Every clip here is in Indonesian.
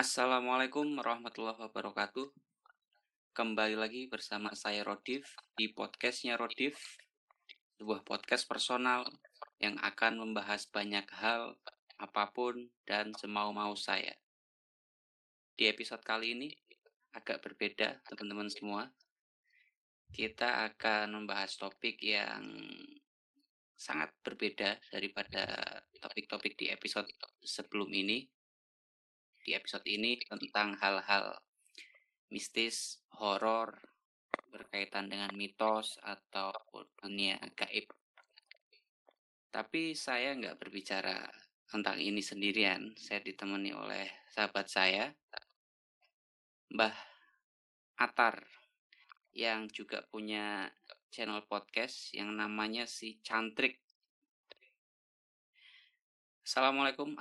Assalamualaikum warahmatullahi wabarakatuh. Kembali lagi bersama saya Rodif di podcastnya Rodif, sebuah podcast personal yang akan membahas banyak hal, apa pun, dan semau-mau saya. Di episode kali ini agak berbeda teman-teman semua. Kita akan membahas topik yang sangat berbeda daripada topik-topik di episode sebelum ini. Di episode ini tentang hal-hal mistis, horor, berkaitan dengan mitos atau dunia gaib. Tapi saya nggak berbicara tentang ini sendirian. Saya ditemani oleh sahabat saya, Mbah Atar, yang juga punya channel podcast yang namanya si Cantrik. Assalamualaikum.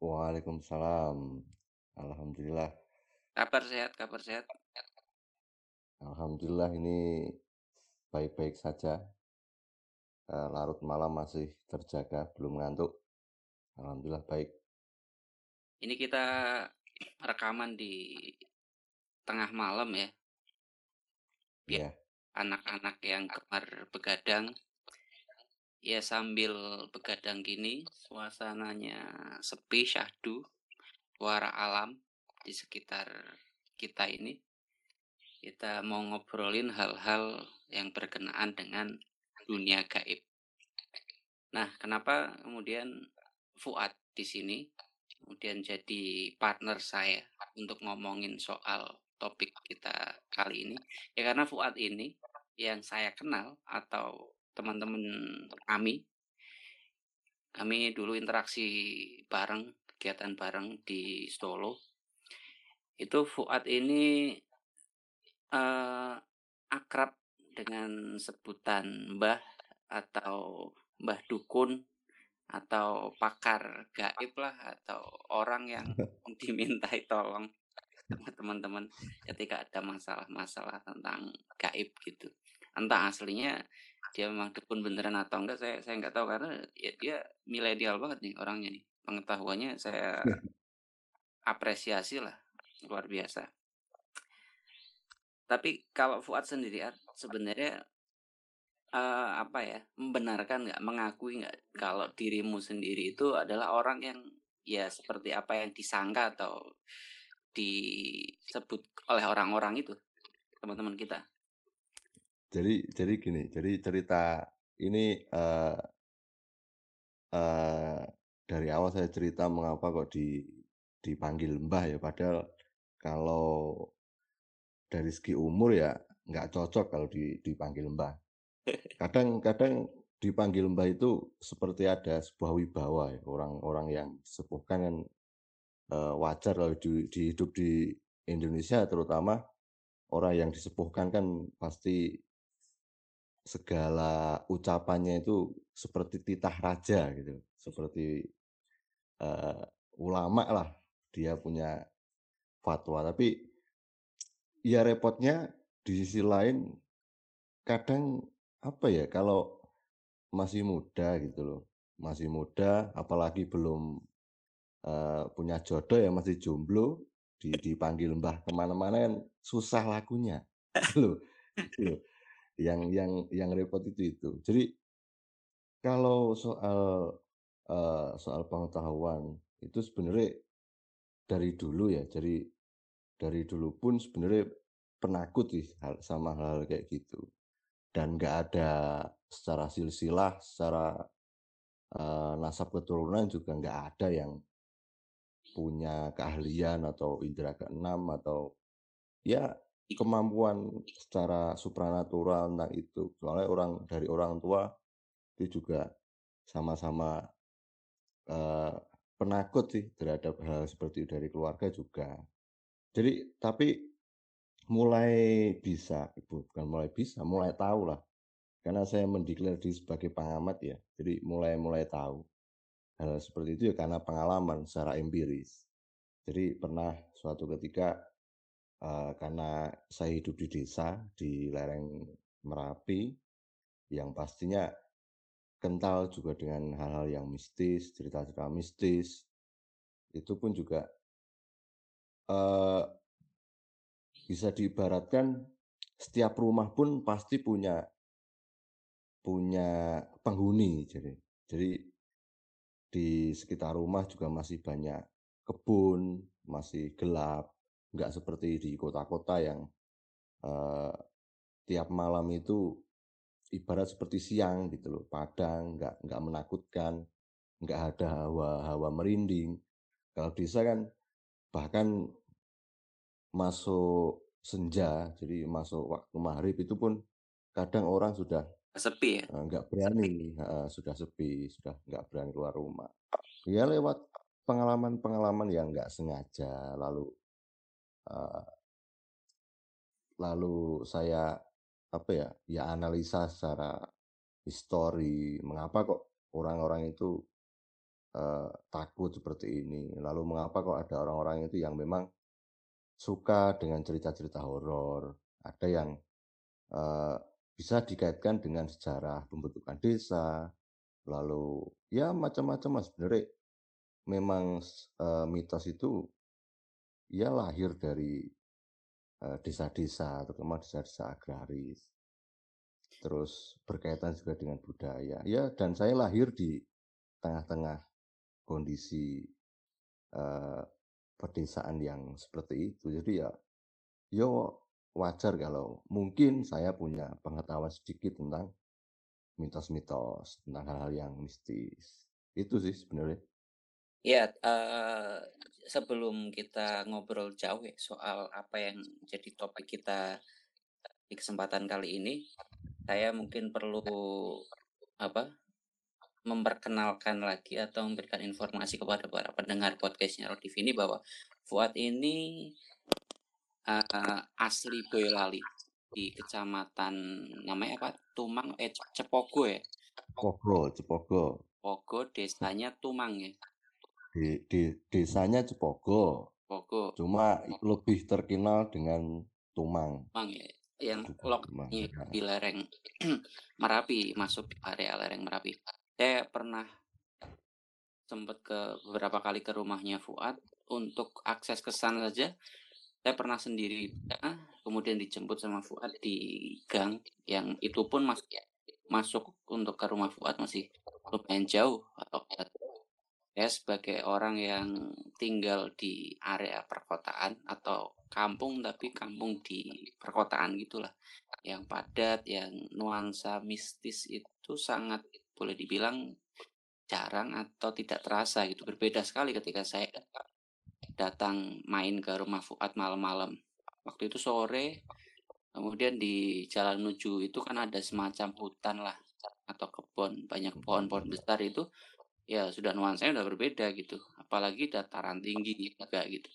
Waalaikumsalam. Alhamdulillah. Kabar sehat, kabar sehat. Alhamdulillah ini baik-baik saja. Eh, larut malam masih terjaga, belum ngantuk. Alhamdulillah baik. Ini kita rekaman di tengah malam ya ya anak-anak yang gemar begadang ya sambil begadang gini suasananya sepi syahdu suara alam di sekitar kita ini kita mau ngobrolin hal-hal yang berkenaan dengan dunia gaib. Nah, kenapa kemudian Fuad di sini kemudian jadi partner saya untuk ngomongin soal topik kita kali ini ya karena Fuad ini yang saya kenal atau teman-teman kami. Kami dulu interaksi bareng kegiatan bareng di Solo. Itu Fuad ini uh, akrab dengan sebutan Mbah atau Mbah Dukun atau pakar gaib lah atau orang yang dimintai tolong sama teman-teman ketika ada masalah-masalah tentang gaib gitu entah aslinya dia memang dukun beneran atau enggak saya saya nggak tahu karena ya dia milenial banget nih orangnya nih. Pengetahuannya saya apresiasi lah luar biasa. Tapi kalau Fuad sendiri sebenarnya uh, apa ya membenarkan nggak mengakui nggak kalau dirimu sendiri itu adalah orang yang ya seperti apa yang disangka atau disebut oleh orang-orang itu teman-teman kita jadi jadi gini jadi cerita ini uh, uh, dari awal saya cerita mengapa kok di dipanggil mbah ya. Padahal kalau dari segi umur ya nggak cocok kalau di, dipanggil mbah. Kadang-kadang dipanggil mbah itu seperti ada sebuah wibawa ya. Orang-orang yang sepuhkan kan uh, wajar kalau di, di hidup di Indonesia terutama orang yang disepuhkan kan pasti segala ucapannya itu seperti titah raja gitu seperti uh, ulama lah dia punya fatwa tapi ya repotnya di sisi lain kadang apa ya kalau masih muda gitu loh masih muda apalagi belum uh, punya jodoh ya masih jomblo di, dipanggil mbah ke mana-mana kan susah lakunya loh gitu. Yang yang yang repot itu itu. Jadi kalau soal uh, soal pengetahuan itu sebenarnya dari dulu ya jadi dari dulu pun sebenarnya penakut sih sama hal, hal kayak gitu. Dan nggak ada secara silsilah secara uh, nasab keturunan juga nggak ada yang punya keahlian atau indera keenam atau ya kemampuan secara supranatural tentang itu. Soalnya orang dari orang tua itu juga sama-sama uh, penakut sih terhadap hal seperti itu dari keluarga juga. Jadi tapi mulai bisa, ibu bukan mulai bisa, mulai tahu lah. Karena saya mendeklar diri sebagai pengamat ya, jadi mulai mulai tahu hal seperti itu ya karena pengalaman secara empiris. Jadi pernah suatu ketika uh, karena saya hidup di desa di lereng Merapi yang pastinya kental juga dengan hal-hal yang mistis, cerita-cerita mistis. Itu pun juga uh, bisa diibaratkan setiap rumah pun pasti punya punya penghuni. Jadi jadi di sekitar rumah juga masih banyak kebun masih gelap nggak seperti di kota-kota yang uh, tiap malam itu ibarat seperti siang gitu loh padang nggak nggak menakutkan nggak ada hawa-hawa merinding. Kalau desa kan bahkan masuk senja jadi masuk waktu maghrib itu pun kadang orang sudah sepi ya? nggak berani uh, sudah sepi sudah nggak berani keluar rumah. Ya lewat pengalaman-pengalaman yang nggak sengaja lalu lalu saya apa ya ya analisa secara histori mengapa kok orang-orang itu uh, takut seperti ini. Lalu mengapa kok ada orang-orang itu yang memang suka dengan cerita-cerita horor. Ada yang uh, bisa dikaitkan dengan sejarah pembentukan desa. Lalu ya macam-macam mas. Sebenarnya memang uh, mitos itu ya lahir dari Eh, desa-desa, terutama desa-desa agraris. Terus berkaitan juga dengan budaya. Ya, dan saya lahir di tengah-tengah kondisi uh, pedesaan yang seperti itu. Jadi ya, yo wajar kalau mungkin saya punya pengetahuan sedikit tentang mitos-mitos, tentang hal-hal yang mistis. Itu sih sebenarnya. Ya, uh, sebelum kita ngobrol jauh ya soal apa yang jadi topik kita di kesempatan kali ini, saya mungkin perlu apa memperkenalkan lagi atau memberikan informasi kepada para pendengar podcastnya Rodif ini bahwa Fuad ini uh, asli Boyolali di kecamatan namanya apa? Tumang eh Cepogo ya? Cepogo Cepogo. Cepogo desanya Tumang ya di, di desanya Cepogo. Cepogo. Cuma lebih terkenal dengan Tumang. Tumang ya. Yang lokasinya di lereng Merapi, masuk area lereng Merapi. Saya pernah sempat ke beberapa kali ke rumahnya Fuad untuk akses ke sana saja saya pernah sendiri kemudian dijemput sama Fuad di gang yang itu pun masuk masuk untuk ke rumah Fuad masih lumayan jauh atau ya sebagai orang yang tinggal di area perkotaan atau kampung tapi kampung di perkotaan gitulah. Yang padat yang nuansa mistis itu sangat boleh dibilang jarang atau tidak terasa gitu. Berbeda sekali ketika saya datang main ke rumah Fuad malam-malam. Waktu itu sore kemudian di jalan menuju itu kan ada semacam hutan lah atau kebun banyak pohon-pohon besar itu ya sudah nuansanya udah berbeda gitu. Apalagi dataran tinggi juga gitu.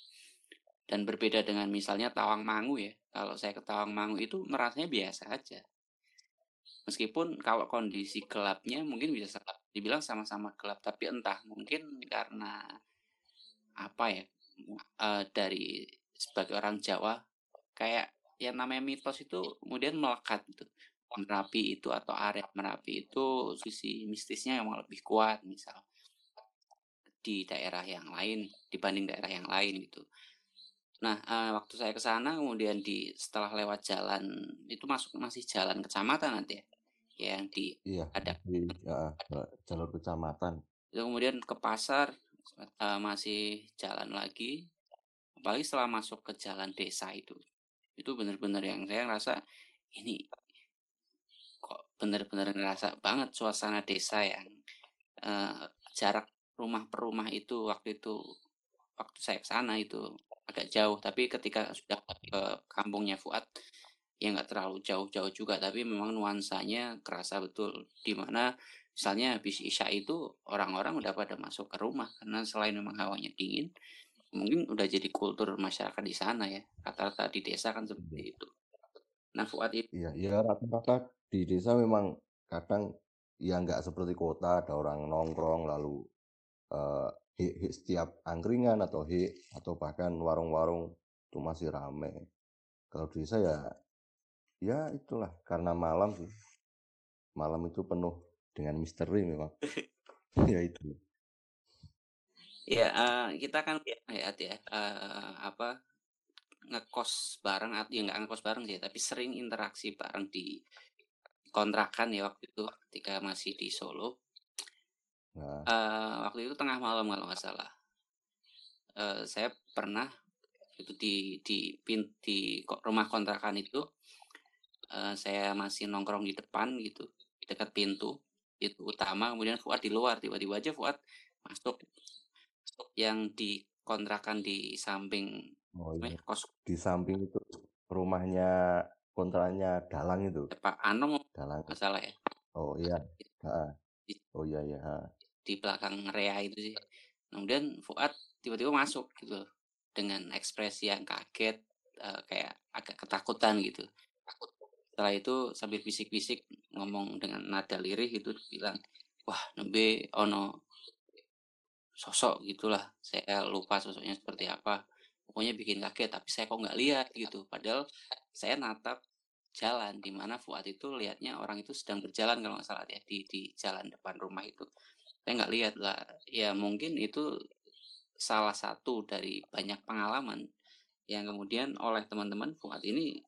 Dan berbeda dengan misalnya Tawang Mangu ya. Kalau saya ke Tawang Mangu itu merasanya biasa aja. Meskipun kalau kondisi gelapnya mungkin bisa dibilang sama-sama gelap tapi entah mungkin karena apa ya uh, dari sebagai orang Jawa kayak yang namanya mitos itu kemudian melekat gitu Merapi itu atau area Merapi itu sisi mistisnya yang lebih kuat misal di daerah yang lain dibanding daerah yang lain gitu. Nah, uh, waktu saya ke sana kemudian di setelah lewat jalan itu masuk masih jalan kecamatan nanti ya. Yang di iya, ada di ya, jalur kecamatan. Itu kemudian ke pasar uh, masih jalan lagi. Apalagi setelah masuk ke jalan desa itu. Itu benar-benar yang saya rasa ini benar-benar ngerasa banget suasana desa yang uh, jarak rumah per rumah itu waktu itu waktu saya ke sana itu agak jauh. Tapi ketika sudah ke kampungnya Fuad ya nggak terlalu jauh-jauh juga. Tapi memang nuansanya kerasa betul. Di mana misalnya habis isya itu orang-orang udah pada masuk ke rumah. Karena selain memang hawanya dingin mungkin udah jadi kultur masyarakat di sana ya. Rata-rata di desa kan seperti itu. Nah Fuad itu iya iya rata-rata di desa memang kadang ya nggak seperti kota ada orang nongkrong lalu uh, setiap angkringan atau he atau bahkan warung-warung itu masih ramai kalau di desa ya ya itulah karena malam sih. Malam itu penuh dengan misteri memang. Ya itu. Ya, uh, kita kan lihat ya, uh, apa ngekos bareng atau ya nggak ngekos bareng sih, tapi sering interaksi bareng di kontrakan ya waktu itu ketika masih di Solo. Nah. Uh, waktu itu tengah malam kalau nggak salah. Uh, saya pernah itu di di di, di rumah kontrakan itu uh, saya masih nongkrong di depan gitu dekat pintu itu utama kemudian Fuad di luar tiba-tiba aja Fuad masuk yang di kontrakan di samping oh, iya. kos di samping itu rumahnya kontrakannya Dalang itu? Pak Anom Dalang. masalah ya? Oh iya. Ha. oh iya iya ha. di belakang Rea itu sih. Kemudian Fuad tiba-tiba masuk gitu dengan ekspresi yang kaget uh, kayak agak ketakutan gitu. Setelah itu sambil bisik-bisik ngomong dengan nada lirih itu bilang wah nembe ono sosok gitulah. Saya lupa sosoknya seperti apa. Pokoknya bikin kaget tapi saya kok nggak lihat gitu. Padahal saya natap jalan di mana Fuad itu lihatnya orang itu sedang berjalan kalau nggak salah ya di di jalan depan rumah itu saya nggak lihat lah ya mungkin itu salah satu dari banyak pengalaman yang kemudian oleh teman-teman Fuad ini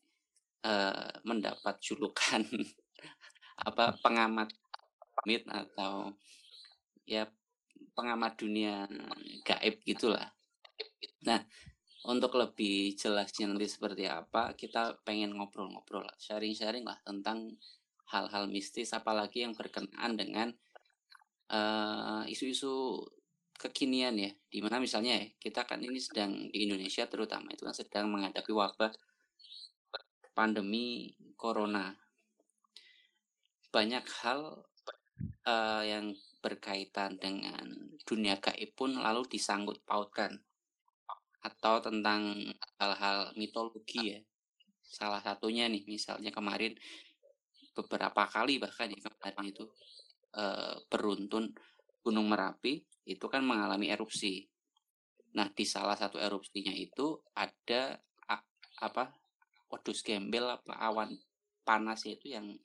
uh, mendapat julukan apa pengamat mit atau ya pengamat dunia gaib gitulah. Nah, untuk lebih jelasnya nanti seperti apa, kita pengen ngobrol-ngobrol lah, sharing-sharing lah tentang hal-hal mistis, apalagi yang berkenaan dengan uh, isu-isu kekinian ya, di mana misalnya ya, kita kan ini sedang di Indonesia terutama itu kan sedang menghadapi wabah pandemi corona. Banyak hal uh, yang berkaitan dengan dunia gaib pun lalu disangkut pautkan atau tentang hal-hal mitologi ya. Salah satunya nih misalnya kemarin beberapa kali bahkan ya kemarin itu e, beruntun Gunung Merapi itu kan mengalami erupsi. Nah di salah satu erupsinya itu ada apa wedus gembel apa awan panas itu yang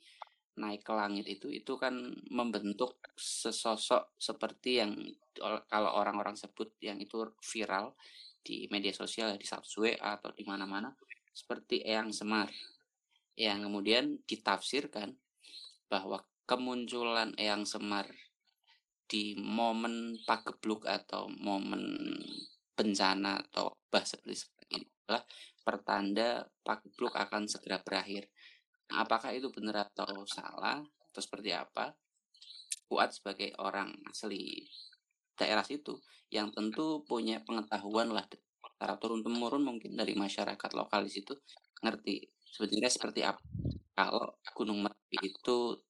naik ke langit itu itu kan membentuk sesosok seperti yang kalau orang-orang sebut yang itu viral di media sosial di subway atau di mana-mana seperti Eyang Semar. Yang kemudian ditafsirkan bahwa kemunculan Eyang Semar di momen pagebluk atau momen bencana atau bah seperti ini adalah pertanda pagebluk akan segera berakhir. Apakah itu benar atau salah atau seperti apa? Fuad sebagai orang asli daerah situ yang tentu punya pengetahuan lah secara turun temurun mungkin dari masyarakat lokal di situ ngerti sebenarnya seperti apa. Kalau Gunung Merapi itu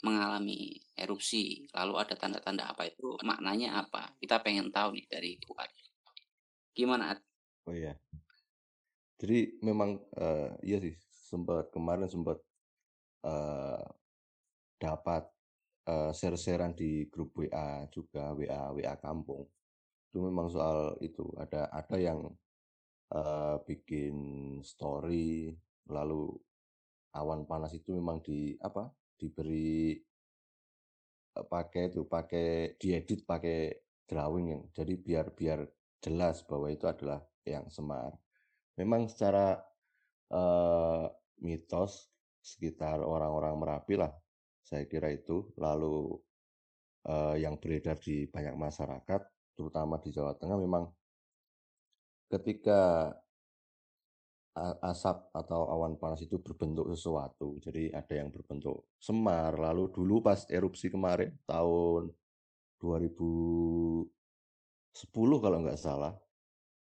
mengalami erupsi lalu ada tanda-tanda apa itu maknanya apa? Kita pengen tahu nih dari Fuad gimana oh iya. Jadi memang uh, iya sih sempat kemarin sempat uh, dapat uh, share-sharean di grup WA juga WA WA kampung. Itu memang soal itu ada ada yang uh, bikin story lalu awan panas itu memang di apa diberi uh, pakai itu pakai diedit pakai drawing yang jadi biar biar jelas bahwa itu adalah yang semar. Memang secara uh, mitos sekitar orang-orang Merapi lah, saya kira itu. Lalu uh, yang beredar di banyak masyarakat, terutama di Jawa Tengah, memang ketika asap atau awan panas itu berbentuk sesuatu. Jadi ada yang berbentuk semar. Lalu dulu pas erupsi kemarin tahun 2010 kalau nggak salah,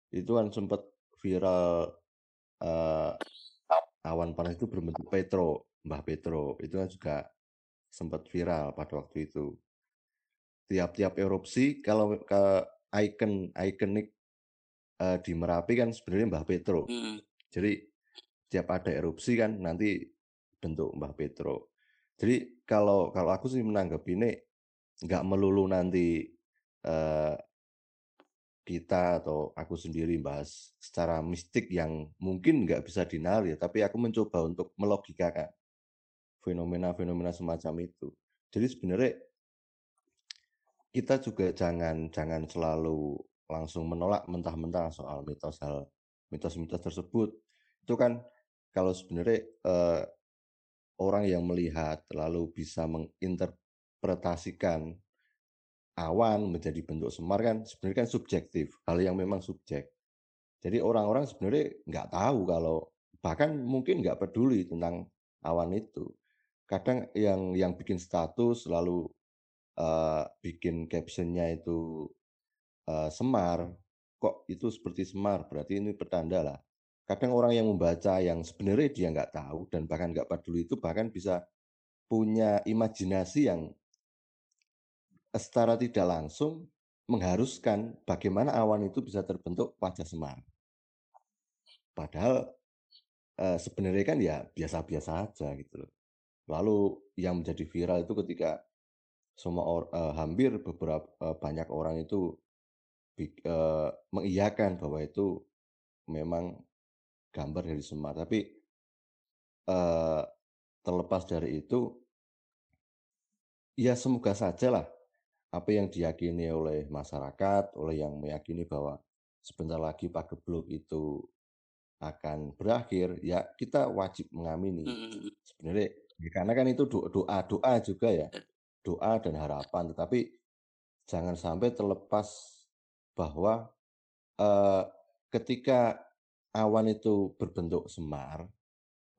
itu kan sempat viral uh, awan panas itu berbentuk Petro, Mbah Petro. Itu kan juga sempat viral pada waktu itu. Tiap-tiap erupsi kalau ke ikon ikonik uh, di Merapi kan sebenarnya Mbah Petro. Hmm. Jadi tiap ada erupsi kan nanti bentuk Mbah Petro. Jadi kalau kalau aku sih menanggapi ini nggak melulu nanti uh, kita atau aku sendiri bahas secara mistik yang mungkin nggak bisa dinalar ya, tapi aku mencoba untuk melogikakan fenomena-fenomena semacam itu. Jadi sebenarnya kita juga jangan jangan selalu langsung menolak mentah-mentah soal mitos hal mitos-mitos tersebut. Itu kan kalau sebenarnya eh, orang yang melihat lalu bisa menginterpretasikan awan menjadi bentuk semar kan sebenarnya kan subjektif, hal yang memang subjek. Jadi orang-orang sebenarnya nggak tahu kalau bahkan mungkin nggak peduli tentang awan itu. Kadang yang yang bikin status lalu uh, bikin captionnya itu uh, semar, kok itu seperti semar, berarti ini pertanda lah. Kadang orang yang membaca yang sebenarnya dia nggak tahu dan bahkan nggak peduli itu bahkan bisa punya imajinasi yang secara tidak langsung mengharuskan bagaimana awan itu bisa terbentuk wajah semar. Padahal sebenarnya kan ya biasa-biasa aja gitu loh. Lalu yang menjadi viral itu ketika semua or, eh, hampir beberapa eh, banyak orang itu eh, mengiyakan bahwa itu memang gambar dari Semar. Tapi eh, terlepas dari itu, ya semoga saja lah apa yang diyakini oleh masyarakat, oleh yang meyakini bahwa sebentar lagi Pagebluk itu akan berakhir, ya kita wajib mengamini. Sebenarnya ya karena kan itu doa doa juga ya, doa dan harapan. Tetapi jangan sampai terlepas bahwa uh, ketika awan itu berbentuk semar,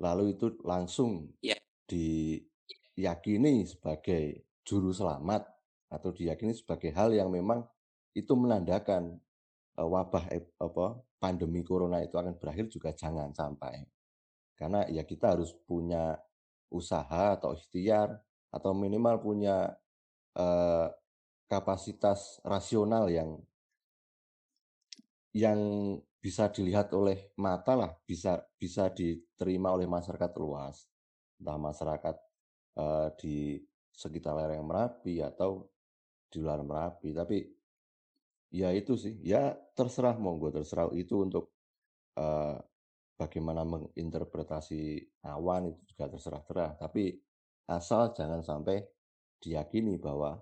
lalu itu langsung yeah. diyakini sebagai juru selamat atau diyakini sebagai hal yang memang itu menandakan uh, wabah apa pandemi corona itu akan berakhir juga jangan sampai. Karena ya kita harus punya usaha atau ikhtiar atau minimal punya uh, kapasitas rasional yang yang bisa dilihat oleh mata lah, bisa bisa diterima oleh masyarakat luas, entah masyarakat uh, di sekitar lereng Merapi atau di luar Merapi. Tapi ya itu sih, ya terserah monggo terserah itu untuk uh, bagaimana menginterpretasi awan itu juga terserah-terah. Tapi asal jangan sampai diyakini bahwa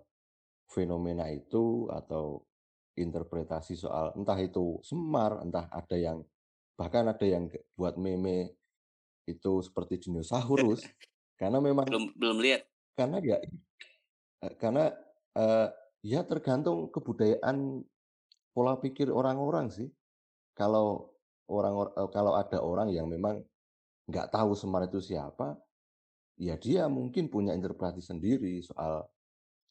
fenomena itu atau interpretasi soal entah itu semar, entah ada yang bahkan ada yang buat meme itu seperti dinosaurus karena memang belum belum lihat karena ya eh, karena uh, ya tergantung kebudayaan pola pikir orang-orang sih. Kalau orang uh, kalau ada orang yang memang nggak tahu Semar itu siapa, ya dia mungkin punya interpretasi sendiri soal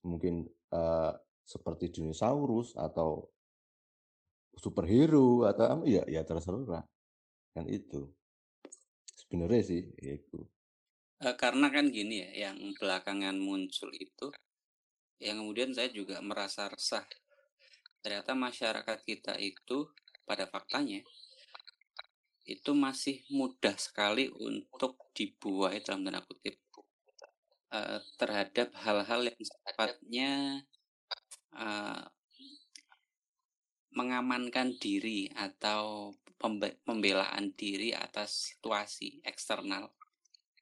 mungkin uh, seperti dinosaurus atau superhero atau ya ya terserah kan itu sebenarnya sih itu karena kan gini ya yang belakangan muncul itu yang kemudian saya juga merasa resah. Ternyata masyarakat kita itu pada faktanya itu masih mudah sekali untuk dibuai dalam tanda kutip uh, terhadap hal-hal yang sifatnya uh, mengamankan diri atau pembelaan diri atas situasi eksternal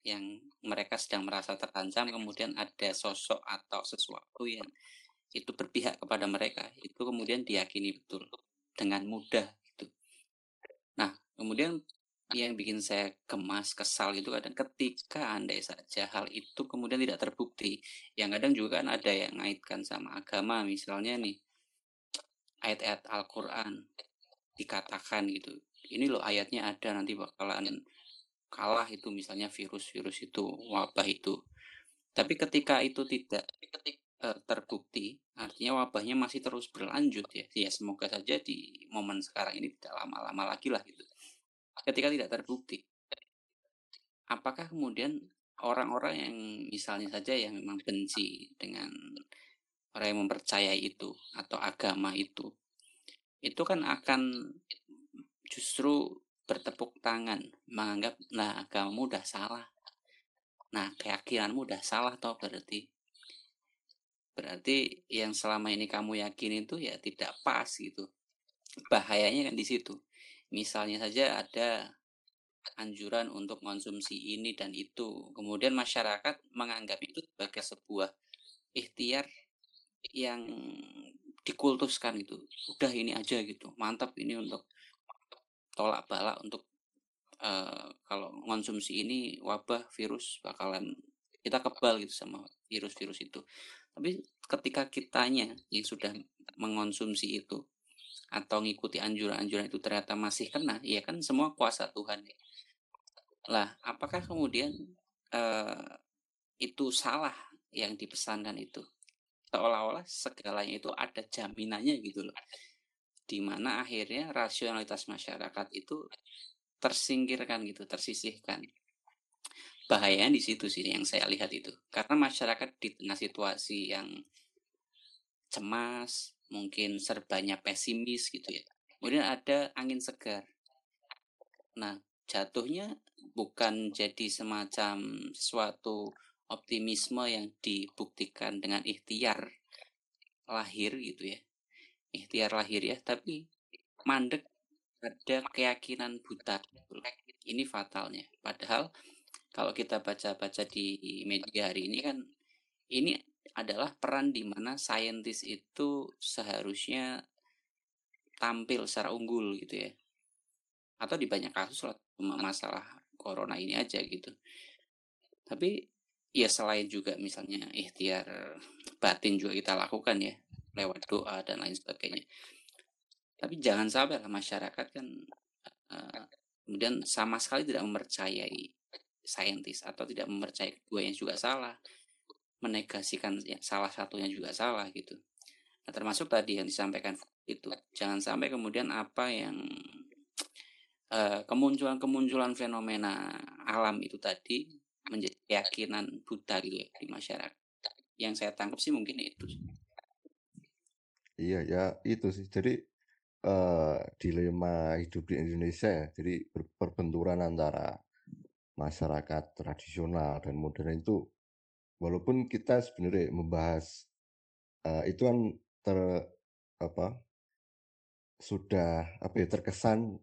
yang mereka sedang merasa terancam. Kemudian ada sosok atau sesuatu yang itu berpihak kepada mereka itu kemudian diyakini betul dengan mudah kemudian yang bikin saya gemas kesal itu kadang ketika andai saja hal itu kemudian tidak terbukti. Yang kadang juga kan ada yang ngaitkan sama agama misalnya nih ayat-ayat Al-Quran dikatakan gitu. Ini loh ayatnya ada nanti bakalan kalah itu misalnya virus-virus itu wabah itu. Tapi ketika itu tidak uh, terbukti artinya wabahnya masih terus berlanjut ya. Ya semoga saja di momen sekarang ini tidak lama-lama lagi lah gitu ketika tidak terbukti. Apakah kemudian orang-orang yang misalnya saja yang memang benci dengan orang yang mempercayai itu atau agama itu itu kan akan justru bertepuk tangan menganggap nah kamu udah salah. Nah keyakinanmu udah salah toh berarti. Berarti yang selama ini kamu yakin itu ya tidak pas gitu. Bahayanya kan di situ misalnya saja ada anjuran untuk konsumsi ini dan itu kemudian masyarakat menganggap itu sebagai sebuah ikhtiar yang dikultuskan gitu. Udah ini aja gitu, mantap ini untuk tolak balak untuk uh, kalau konsumsi ini wabah virus bakalan kita kebal gitu sama virus-virus itu. Tapi ketika kitanya yang sudah mengonsumsi itu atau ngikuti anjuran-anjuran itu ternyata masih kena, ya kan semua kuasa Tuhan. Ya. Lah, apakah kemudian uh, itu salah yang dipesankan itu? seolah-olah segalanya itu ada jaminannya gitu loh di mana akhirnya rasionalitas masyarakat itu tersingkirkan gitu tersisihkan bahayanya di situ sih yang saya lihat itu karena masyarakat di tengah situasi yang cemas mungkin serbanya pesimis gitu ya. Kemudian ada angin segar. Nah jatuhnya bukan jadi semacam sesuatu optimisme yang dibuktikan dengan ikhtiar lahir gitu ya. Ikhtiar lahir ya tapi mandek ada keyakinan buta. Ini fatalnya. Padahal kalau kita baca-baca di media hari ini kan ini adalah peran di mana saintis itu seharusnya tampil secara unggul gitu ya. Atau di banyak kasus lah masalah corona ini aja gitu. Tapi ya selain juga misalnya ikhtiar batin juga kita lakukan ya lewat doa dan lain sebagainya. Tapi jangan sampai lah masyarakat kan uh, kemudian sama sekali tidak mempercayai saintis atau tidak mempercayai kedua yang juga salah menegasikan ya, salah satunya juga salah gitu nah termasuk tadi yang disampaikan itu jangan sampai kemudian apa yang uh, kemunculan-kemunculan fenomena alam itu tadi menjadi keyakinan buta gitu ya di masyarakat. Yang saya tangkap sih mungkin itu. Iya ya itu sih. Jadi uh, dilema hidup di Indonesia ya. Jadi perbenturan antara masyarakat tradisional dan modern itu walaupun kita sebenarnya membahas uh, itu kan ter apa sudah apa ya terkesan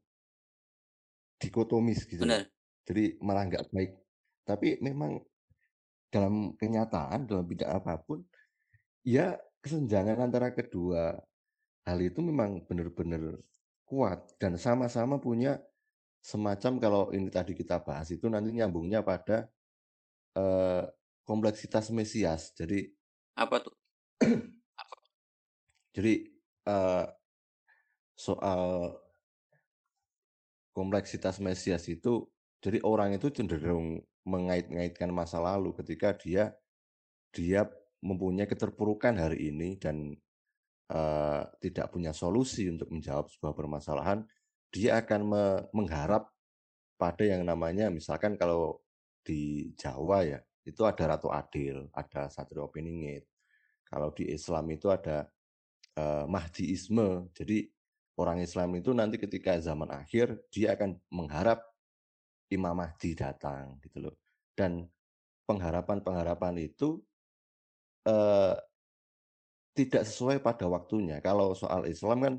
dikotomis gitu. Ya. Benar. Jadi malah nggak baik tapi memang dalam kenyataan, dalam bidang apa pun, ya kesenjangan antara kedua hal itu memang benar-benar kuat dan sama-sama punya semacam kalau ini tadi kita bahas itu nanti nyambungnya pada uh, kompleksitas mesias. Jadi apa tuh? jadi uh, soal kompleksitas mesias itu jadi orang itu cenderung mengait-ngaitkan masa lalu ketika dia dia mempunyai keterpurukan hari ini dan uh, tidak punya solusi untuk menjawab sebuah permasalahan, dia akan me mengharap pada yang namanya misalkan kalau di Jawa ya, itu ada Ratu Adil, ada Satrio Piningit. Kalau di Islam itu ada uh, Mahdiisme. Jadi orang Islam itu nanti ketika zaman akhir dia akan mengharap Imam Mahdi datang gitu loh. Dan pengharapan-pengharapan itu eh, tidak sesuai pada waktunya. Kalau soal Islam kan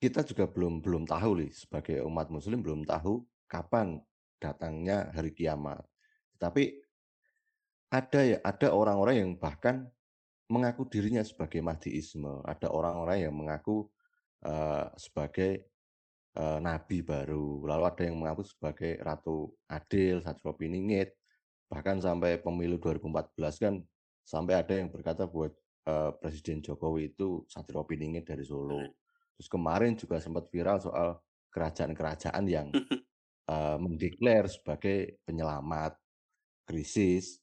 kita juga belum belum tahu nih sebagai umat muslim belum tahu kapan datangnya hari kiamat. Tapi ada ya ada orang-orang yang bahkan mengaku dirinya sebagai Mahdiisme, ada orang-orang yang mengaku uh, sebagai uh, nabi baru. Lalu ada yang mengaku sebagai Ratu Adil, Satrio Piningit. Bahkan sampai pemilu 2014 kan sampai ada yang berkata buat uh, Presiden Jokowi itu Satrio Piningit dari Solo. Terus kemarin juga sempat viral soal kerajaan-kerajaan yang uh, mendeklar sebagai penyelamat krisis.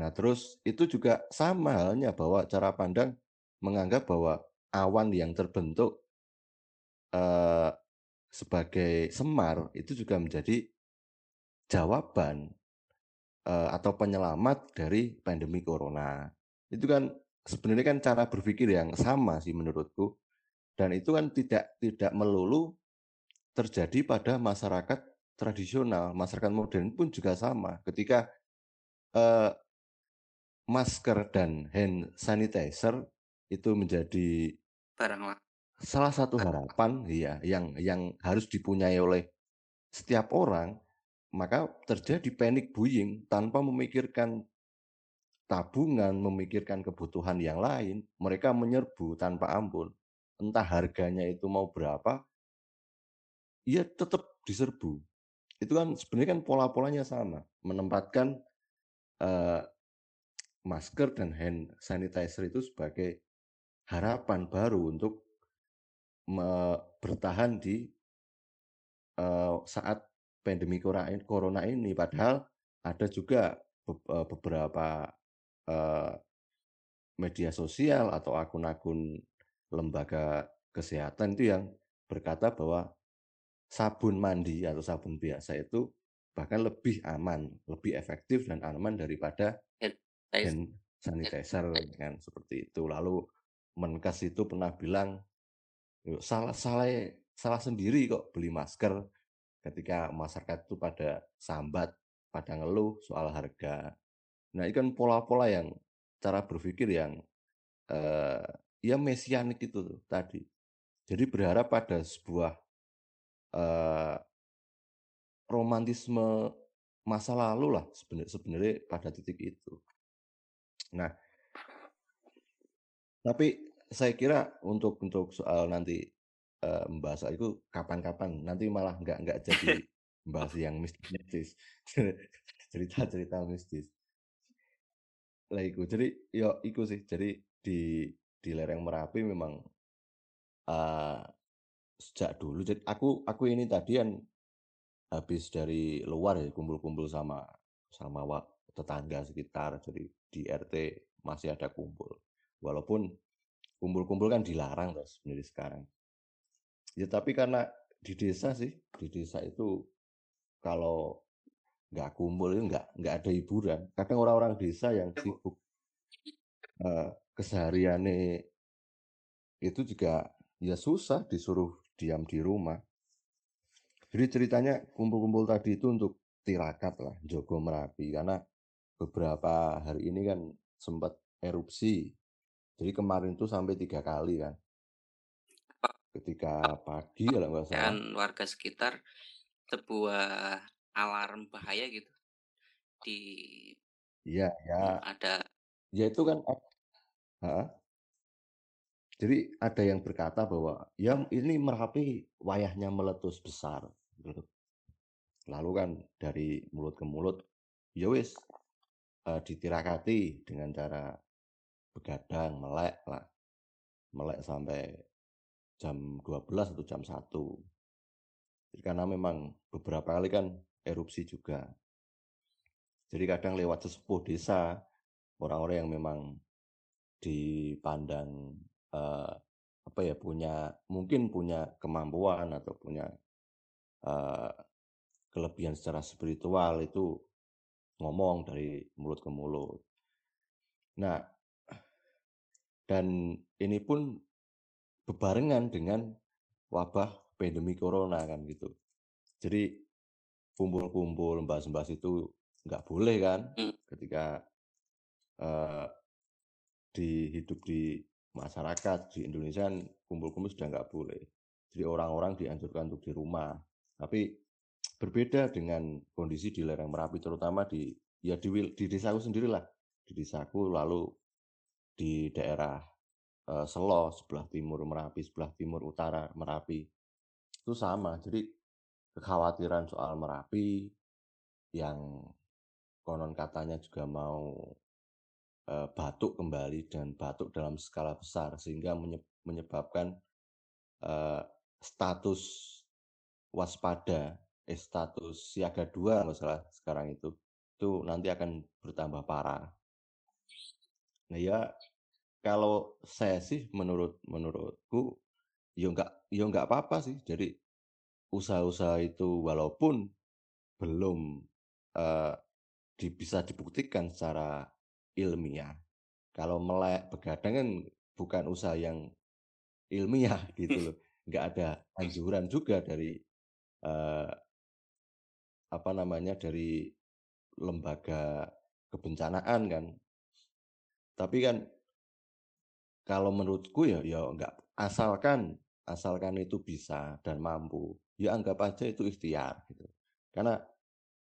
Nah, terus itu juga sama halnya bahwa cara pandang menganggap bahwa awan yang terbentuk uh, sebagai semar itu juga menjadi jawaban uh, atau penyelamat dari pandemi corona. Itu kan sebenarnya kan cara berpikir yang sama sih menurutku. Dan itu kan tidak tidak melulu terjadi pada masyarakat tradisional, masyarakat modern pun juga sama. Ketika uh, masker dan hand sanitizer itu menjadi barang salah satu harapan ya yang yang harus dipunyai oleh setiap orang maka terjadi panic buying tanpa memikirkan tabungan, memikirkan kebutuhan yang lain, mereka menyerbu tanpa ampun. Entah harganya itu mau berapa, ya tetap diserbu. Itu kan sebenarnya kan pola-polanya sama, menempatkan uh, masker dan hand sanitizer itu sebagai harapan baru untuk bertahan di uh, saat pandemi corona ini. Padahal ada juga beberapa uh, media sosial atau akun-akun lembaga kesehatan itu yang berkata bahwa sabun mandi atau sabun biasa itu bahkan lebih aman, lebih efektif dan aman daripada hand sanitizer kan seperti itu. Lalu Menkes itu pernah bilang salah salah salah sendiri kok beli masker ketika masyarakat itu pada sambat, pada ngeluh soal harga Nah, ini kan pola-pola yang cara berpikir yang uh, ya mesianik itu tuh, tadi. Jadi berharap pada sebuah uh, romantisme masa lalu lah sebenarnya sebenarnya pada titik itu. Nah, tapi saya kira untuk untuk soal nanti uh, membahas itu kapan-kapan nanti malah nggak nggak jadi membahas yang mistis cerita-cerita mistis lah iku. Jadi yo iku sih. Jadi di di lereng Merapi memang uh, sejak dulu jadi aku aku ini tadi kan habis dari luar ya kumpul-kumpul sama sama wak, tetangga sekitar jadi di RT masih ada kumpul. Walaupun kumpul-kumpul kan dilarang terus sebenarnya sekarang. Ya tapi karena di desa sih di desa itu kalau nggak kumpul itu nggak nggak ada hiburan. Kadang orang-orang desa yang sibuk uh, kesehariannya itu juga ya susah disuruh diam di rumah. Jadi ceritanya kumpul-kumpul tadi itu untuk tirakat lah Jogo Merapi. Karena beberapa hari ini kan sempat erupsi jadi kemarin itu sampai tiga kali kan ketika pagi kalau nggak salah warga sekitar sebuah alarm bahaya gitu di Iya, ya. ada Ya itu kan heeh. Jadi ada yang berkata bahwa ya ini Merapi wayahnya meletus besar gitu. Lalu kan dari mulut ke mulut ya wis uh, ditirakati dengan cara begadang, melek lah. Melek sampai jam 12 atau jam 1. Jadi karena memang beberapa kali kan erupsi juga. Jadi kadang lewat sesepuh desa, orang-orang yang memang dipandang uh, apa ya punya mungkin punya kemampuan atau punya uh, kelebihan secara spiritual itu ngomong dari mulut ke mulut. Nah, dan ini pun bebarengan dengan wabah pandemi corona kan gitu. Jadi kumpul-kumpul, membahas-membahas itu nggak boleh kan hmm. ketika uh, di hidup di masyarakat di Indonesia kan kumpul-kumpul sudah nggak boleh. Jadi orang-orang dianjurkan untuk di rumah. Tapi berbeda dengan kondisi di lereng Merapi, terutama di ya di, di desaku sendirilah, di desaku lalu di daerah uh, Selo sebelah timur Merapi, sebelah timur utara Merapi itu sama. Jadi kekhawatiran soal Merapi yang konon katanya juga mau e, batuk kembali dan batuk dalam skala besar sehingga menyebabkan e, status waspada eh status siaga dua nggak salah sekarang itu itu nanti akan bertambah parah. Nah ya kalau saya sih menurut menurutku ya nggak ya nggak apa-apa sih. Jadi usaha-usaha itu walaupun belum uh, di, bisa dibuktikan secara ilmiah. Kalau melek begadang kan bukan usaha yang ilmiah gitu loh. Nggak ada anjuran juga dari uh, apa namanya dari lembaga kebencanaan kan. Tapi kan kalau menurutku ya ya nggak asalkan asalkan itu bisa dan mampu ya anggap aja itu ikhtiar gitu. Karena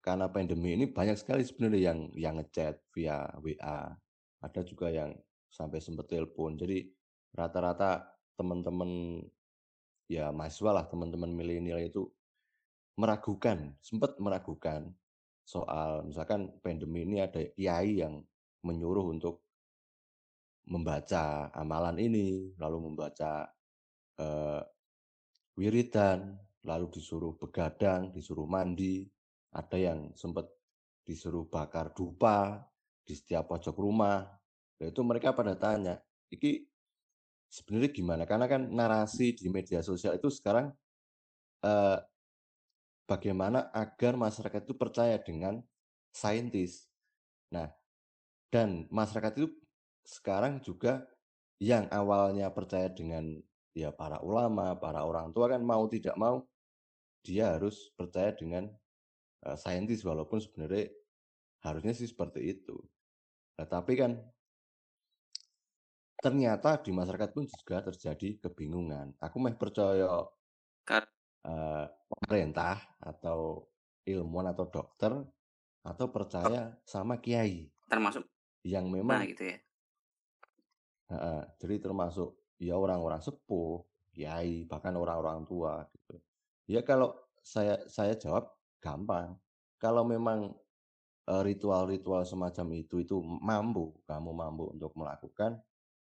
karena pandemi ini banyak sekali sebenarnya yang yang ngechat via WA ada juga yang sampai sempat telepon. Jadi rata-rata teman-teman ya mahasiswa lah teman-teman milenial itu meragukan, sempat meragukan soal misalkan pandemi ini ada kiai yang menyuruh untuk membaca amalan ini, lalu membaca eh, wiridan, lalu disuruh begadang, disuruh mandi, ada yang sempat disuruh bakar dupa di setiap pojok rumah. Itu mereka pada tanya, iki sebenarnya gimana? Karena kan narasi di media sosial itu sekarang eh, bagaimana agar masyarakat itu percaya dengan saintis. Nah, dan masyarakat itu sekarang juga yang awalnya percaya dengan ya para ulama, para orang tua kan mau tidak mau dia harus percaya dengan uh, saintis walaupun sebenarnya harusnya sih seperti itu. Nah, tapi kan ternyata di masyarakat pun juga terjadi kebingungan. Aku mah percaya uh, pemerintah atau ilmuwan atau dokter atau percaya sama kiai termasuk yang memang nah, gitu ya. Uh, jadi termasuk ya orang-orang sepuh, kiai, bahkan orang-orang tua gitu. Ya kalau saya saya jawab gampang. Kalau memang ritual-ritual semacam itu itu mampu kamu mampu untuk melakukan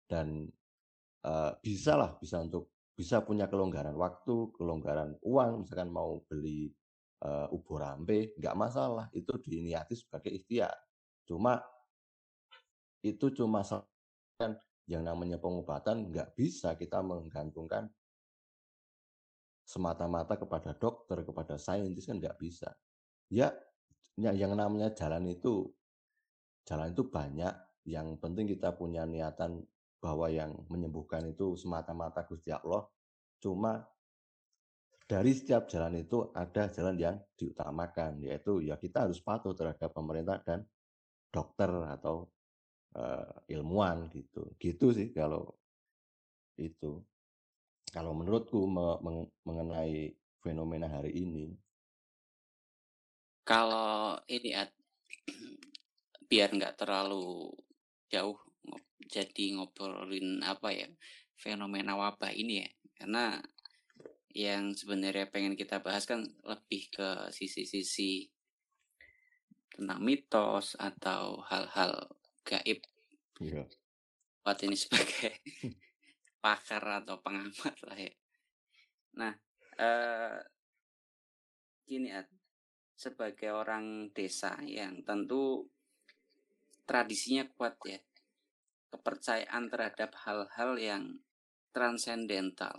dan uh, bisa lah bisa untuk bisa punya kelonggaran waktu, kelonggaran uang, misalkan mau beli uh, ubur rampe, nggak masalah, itu diniati sebagai ikhtiar. Cuma itu cuma kan yang namanya pengobatan nggak bisa kita menggantungkan semata-mata kepada dokter, kepada saintis kan nggak bisa. Ya, ya, yang namanya jalan itu jalan itu banyak. Yang penting kita punya niatan bahwa yang menyembuhkan itu semata-mata Gusti Allah. Cuma dari setiap jalan itu ada jalan yang diutamakan, yaitu ya kita harus patuh terhadap pemerintah dan dokter atau uh, ilmuwan gitu. Gitu sih kalau itu. Kalau menurutku me meng mengenai fenomena hari ini. Kalau ini biar nggak terlalu jauh jadi ngobrolin apa ya fenomena wabah ini ya karena yang sebenarnya pengen kita bahas kan lebih ke sisi-sisi tentang mitos atau hal-hal gaib. Iya. Buat ini sebagai pakar atau pengamat lah ya. Nah, eh, gini Ad, sebagai orang desa yang tentu tradisinya kuat ya kepercayaan terhadap hal-hal yang transendental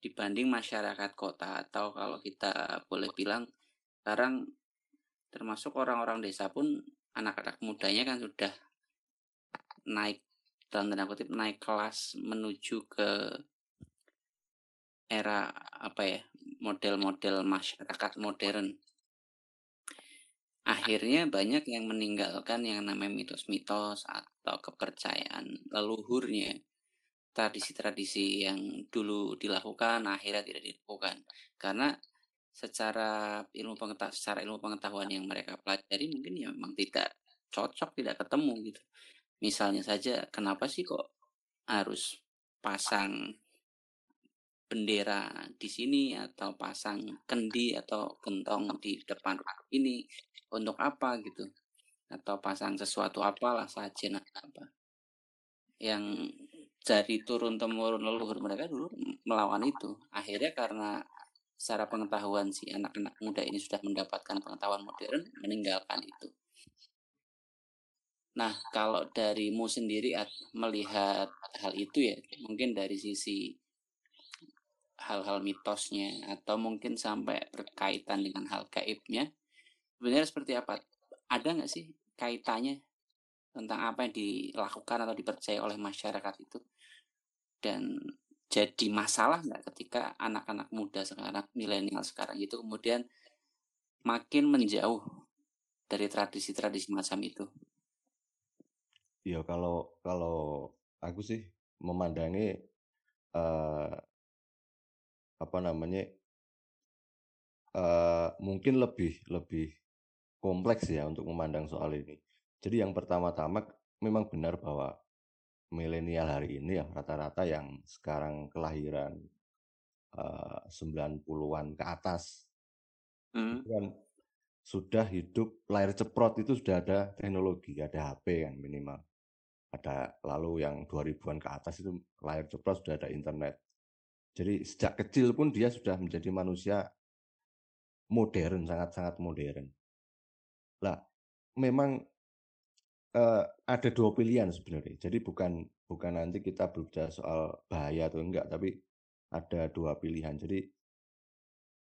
dibanding masyarakat kota atau kalau kita boleh bilang sekarang termasuk orang-orang desa pun anak-anak mudanya kan sudah naik dan tanda kutip naik kelas menuju ke era apa ya model-model masyarakat modern akhirnya banyak yang meninggalkan yang namanya mitos-mitos atau kepercayaan leluhurnya. Tradisi-tradisi yang dulu dilakukan akhirnya tidak dilakukan. Karena secara ilmu pengetahuan secara ilmu pengetahuan yang mereka pelajari mungkin ya memang tidak cocok tidak ketemu gitu. Misalnya saja kenapa sih kok harus pasang bendera di sini atau pasang kendi atau gentong di depan ini untuk apa gitu. Atau pasang sesuatu apalah saja apa. Yang dari turun temurun leluhur mereka dulu melawan itu. Akhirnya karena secara pengetahuan si anak-anak muda ini sudah mendapatkan pengetahuan modern meninggalkan itu. Nah kalau darimu sendiri melihat hal itu ya mungkin dari sisi hal-hal mitosnya atau mungkin sampai berkaitan dengan hal gaibnya sebenarnya seperti apa? Ada nggak sih kaitannya tentang apa yang dilakukan atau dipercaya oleh masyarakat itu? Dan jadi masalah nggak ketika anak-anak muda sekarang milenial sekarang itu kemudian makin menjauh dari tradisi-tradisi macam itu? Ya kalau kalau aku sih memandangi uh, apa namanya uh, mungkin lebih lebih kompleks ya untuk memandang soal ini. Jadi yang pertama-tama memang benar bahwa milenial hari ini ya rata-rata yang sekarang kelahiran uh, 90-an ke atas hmm. kan sudah hidup layar ceprot itu sudah ada teknologi, ada HP kan minimal. Ada lalu yang 2000-an ke atas itu layar ceprot sudah ada internet. Jadi sejak kecil pun dia sudah menjadi manusia modern, sangat-sangat modern. Lah, memang uh, ada dua pilihan sebenarnya. Jadi bukan bukan nanti kita berbicara soal bahaya atau enggak, tapi ada dua pilihan. Jadi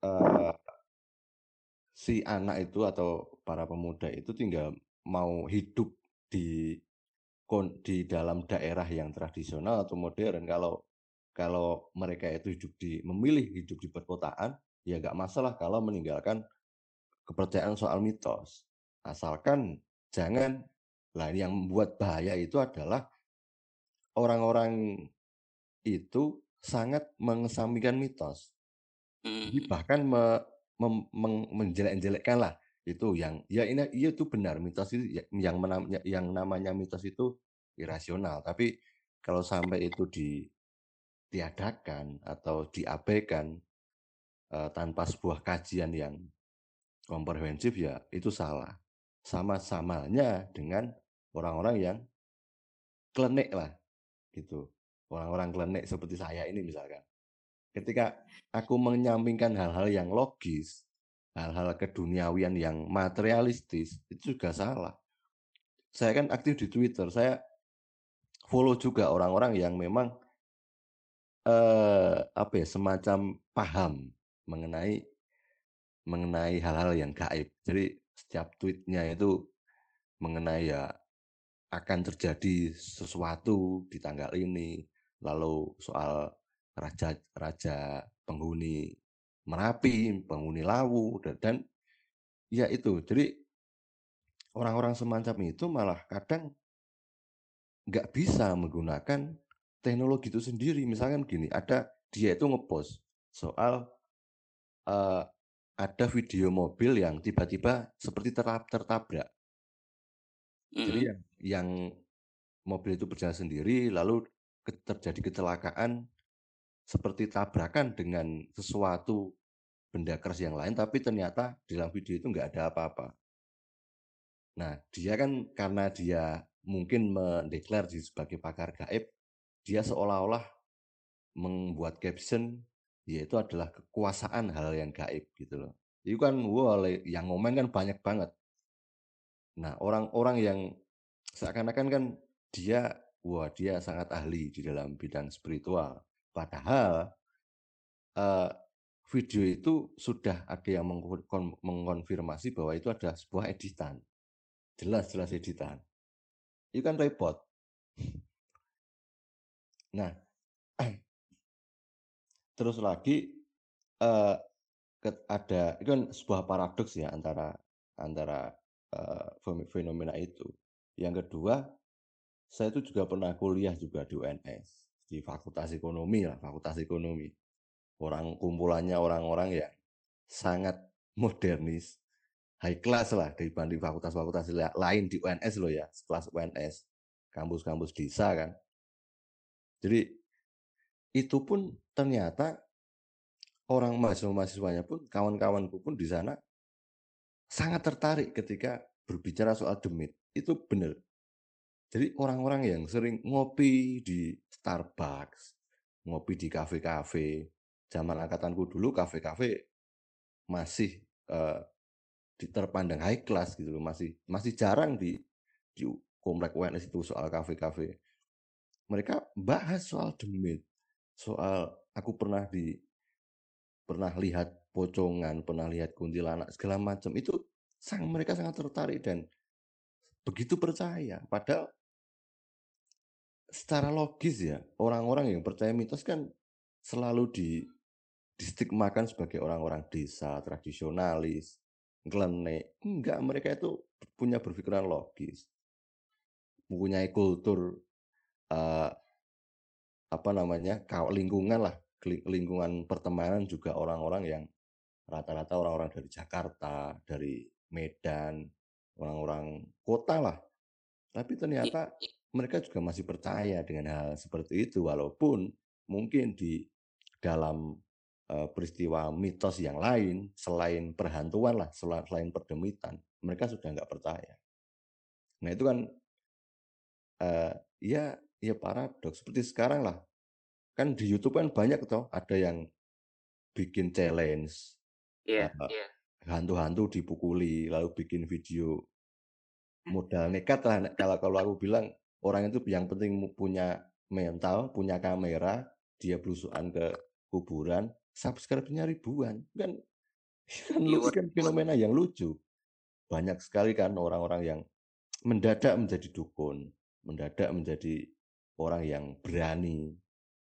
uh, si anak itu atau para pemuda itu tinggal mau hidup di di dalam daerah yang tradisional atau modern. Kalau kalau mereka itu hidup di memilih hidup di perkotaan, ya nggak masalah kalau meninggalkan kepercayaan soal mitos. Asalkan jangan lah yang membuat bahaya itu adalah orang-orang itu sangat mengesampingkan mitos. Jadi hmm. bahkan me, menjelek-jelekkan lah itu yang ya ini iya itu benar mitos itu ya, yang menam, ya, yang namanya mitos itu irasional tapi kalau sampai itu ditiadakan atau diabaikan uh, tanpa sebuah kajian yang komprehensif ya itu salah. Sama-samanya dengan orang-orang yang klenik lah gitu. Orang-orang klenik seperti saya ini misalkan. Ketika aku menyampingkan hal-hal yang logis hal-hal keduniawian yang materialistis itu juga salah. Saya kan aktif di Twitter saya follow juga orang-orang yang memang eh, apa ya semacam paham mengenai mengenai hal-hal yang gaib. Jadi setiap tweetnya itu mengenai ya akan terjadi sesuatu di tanggal ini, lalu soal raja-raja penghuni Merapi, penghuni Lawu dan, dan ya itu. Jadi orang-orang semacam itu malah kadang nggak bisa menggunakan teknologi itu sendiri. Misalkan gini, ada dia itu ngepost soal uh, ada video mobil yang tiba-tiba seperti tertabrak. Mm-hmm. Jadi yang, yang mobil itu berjalan sendiri, lalu terjadi kecelakaan seperti tabrakan dengan sesuatu benda keras yang lain, tapi ternyata di dalam video itu nggak ada apa-apa. Nah, dia kan karena dia mungkin mendeklar sebagai pakar gaib, dia seolah-olah membuat caption yaitu adalah kekuasaan hal yang gaib gitu loh. Itu kan wah yang ngomen kan banyak banget. Nah, orang-orang yang seakan-akan kan dia wah dia sangat ahli di dalam bidang spiritual. Padahal uh, video itu sudah ada yang mengkonfirmasi bahwa itu adalah sebuah editan. Jelas-jelas editan. Itu kan repot. Nah, terus lagi uh, ada itu kan sebuah paradoks ya antara antara uh, fenomena itu. Yang kedua, saya itu juga pernah kuliah juga di UNS di Fakultas Ekonomi lah, Fakultas Ekonomi. Orang kumpulannya orang-orang yang sangat modernis, high class lah dibanding fakultas-fakultas lain di UNS loh ya, sekelas UNS, kampus-kampus desa kan. Jadi itu pun ternyata orang mahasiswa-mahasiswanya pun kawan-kawanku pun di sana sangat tertarik ketika berbicara soal demit. Itu benar. Jadi orang-orang yang sering ngopi di Starbucks, ngopi di kafe-kafe, zaman angkatanku dulu kafe-kafe masih uh, terpandang high class gitu loh, masih masih jarang di di komplek UNS itu soal kafe-kafe mereka bahas soal demit, soal aku pernah di pernah lihat pocongan, pernah lihat kuntilanak segala macam itu sang mereka sangat tertarik dan begitu percaya. Padahal secara logis ya orang-orang yang percaya mitos kan selalu di distigmakan sebagai orang-orang desa tradisionalis, ngelenek. Enggak, mereka itu punya berpikiran logis. Mempunyai kultur uh, apa namanya lingkungan lah lingkungan pertemanan juga orang-orang yang rata-rata orang-orang dari Jakarta, dari Medan, orang-orang kota lah. Tapi Iya. ternyata mereka juga masih percaya dengan hal seperti itu walaupun mungkin di dalam, eee, peristiwa mitos yang lain selain perhantuan lah, sela selain perdemitan, mereka sudah nggak percaya. Nah itu kan eee, ya ya paradoks. Seperti sekarang lah, kan di YouTube kan banyak toh ada yang bikin challenge, Iya. eee, hantu-hantu dipukuli lalu bikin video modal nekat lah. Kalau kalau aku bilang orang itu yang penting punya mental, punya kamera, dia belusukan ke kuburan, subscribe-nya ribuan, kan kan lu Viewer kan fenomena yang lucu. Banyak sekali kan orang-orang yang mendadak menjadi dukun, mendadak menjadi orang yang berani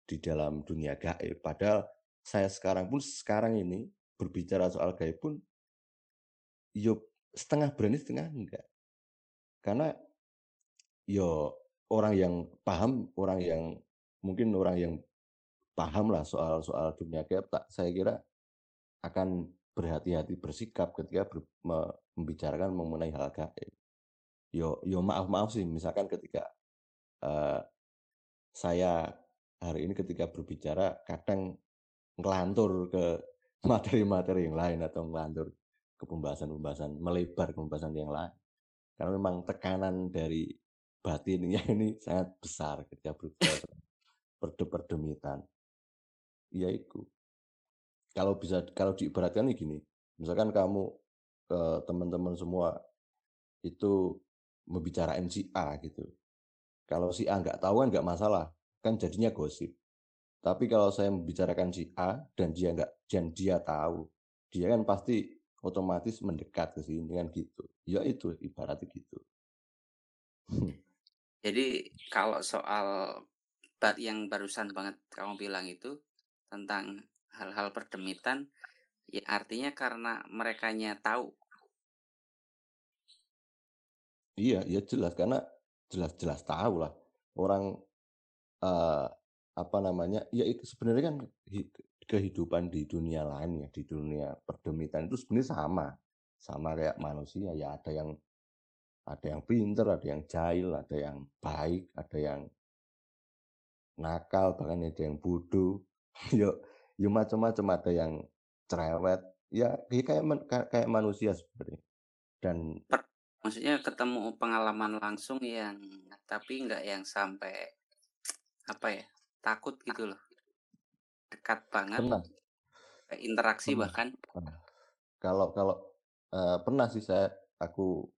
di dalam dunia gaib. Padahal saya sekarang pun sekarang ini berbicara soal gaib pun yo setengah berani, setengah enggak. Karena yo orang yang paham, orang yang mungkin orang yang paham lah soal soal dunia gaib tak saya kira akan berhati-hati bersikap ketika ber, me, membicarakan mengenai hal gaib. Yo yo maaf-maaf sih misalkan ketika uh, saya hari ini ketika berbicara kadang ngelantur ke materi-materi yang lain atau ngelantur ke pembahasan-pembahasan melebar ke pembahasan yang lain. Karena memang tekanan dari batinnya ini sangat besar ketika berbicara perdemitan. Ya itu. Kalau bisa kalau diibaratkan ini gini, misalkan kamu ke teman-teman semua itu membicarain si gitu. Kalau si A nggak tahu kan nggak masalah, kan jadinya gosip. Tapi kalau saya membicarakan si A dan dia nggak dan dia tahu, dia kan pasti otomatis mendekat ke sini kan gitu. Ya itu ibaratnya gitu. Jadi kalau soal yang barusan banget kamu bilang itu tentang hal-hal perdemitan, ya artinya karena mereka tahu. Iya, ya jelas karena jelas-jelas tahu lah. Orang uh, apa namanya ya itu sebenarnya kan kehidupan di dunia lain ya di dunia perdemitan itu sebenarnya sama. Sama kayak manusia ya ada yang ada yang pinter ada yang jahil ada yang baik ada yang nakal bahkan ada yang bodoh. Yuk ya macam-macam ada yang cerewet. Ya kayak kayak manusia sebenarnya. Dan maksudnya ketemu pengalaman langsung yang tapi nggak yang sampai apa ya takut gitu loh. Dekat banget. Pernah. Interaksi pernah. bahkan. pernah. kalau kalau uh, pernah sih saya aku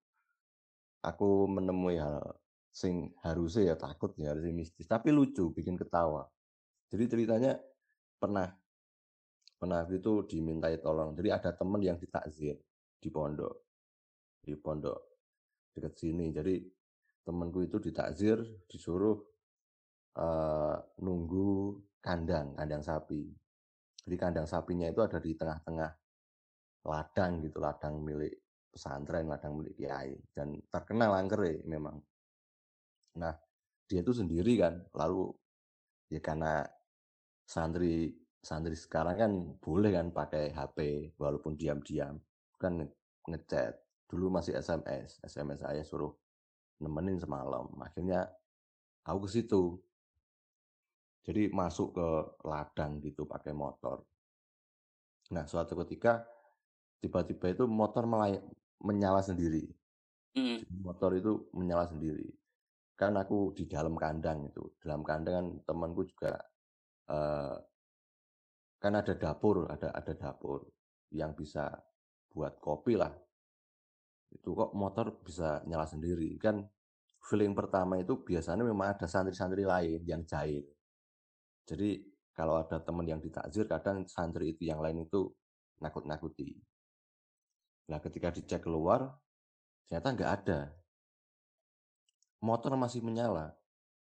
aku menemui hal sing harusnya ya takut ya harusnya mistis tapi lucu bikin ketawa. Jadi ceritanya pernah pernah itu dimintai tolong. Jadi ada teman yang ditakzir di pondok di pondok dekat sini. Jadi temanku itu ditakzir disuruh uh, nunggu kandang kandang sapi. Jadi kandang sapinya itu ada di tengah-tengah ladang gitu ladang milik pesantren ladang milik kiai. Dan terkenal angker ya memang. Nah dia itu sendiri kan lalu ya karena santri santri sekarang kan boleh kan pakai HP walaupun diam-diam kan ngechat dulu masih SMS SMS saya suruh nemenin semalam. Akhirnya aku ke situ. Jadi masuk ke ladang gitu pakai motor. Nah suatu ketika tiba-tiba itu motor melay menyala sendiri. Hmm. motor itu menyala sendiri. Kan aku di dalam kandang itu. Dalam kandang kan temanku juga uh, kan ada dapur ada ada dapur yang bisa buat kopi lah itu kok motor bisa nyala sendiri? Kan feeling pertama itu biasanya memang ada santri-santri lain yang jahil jadi kalau ada teman yang ditakzir kadang santri itu yang lain itu nakut-nakuti. Nah ketika dicek keluar ternyata nggak ada. Motor masih menyala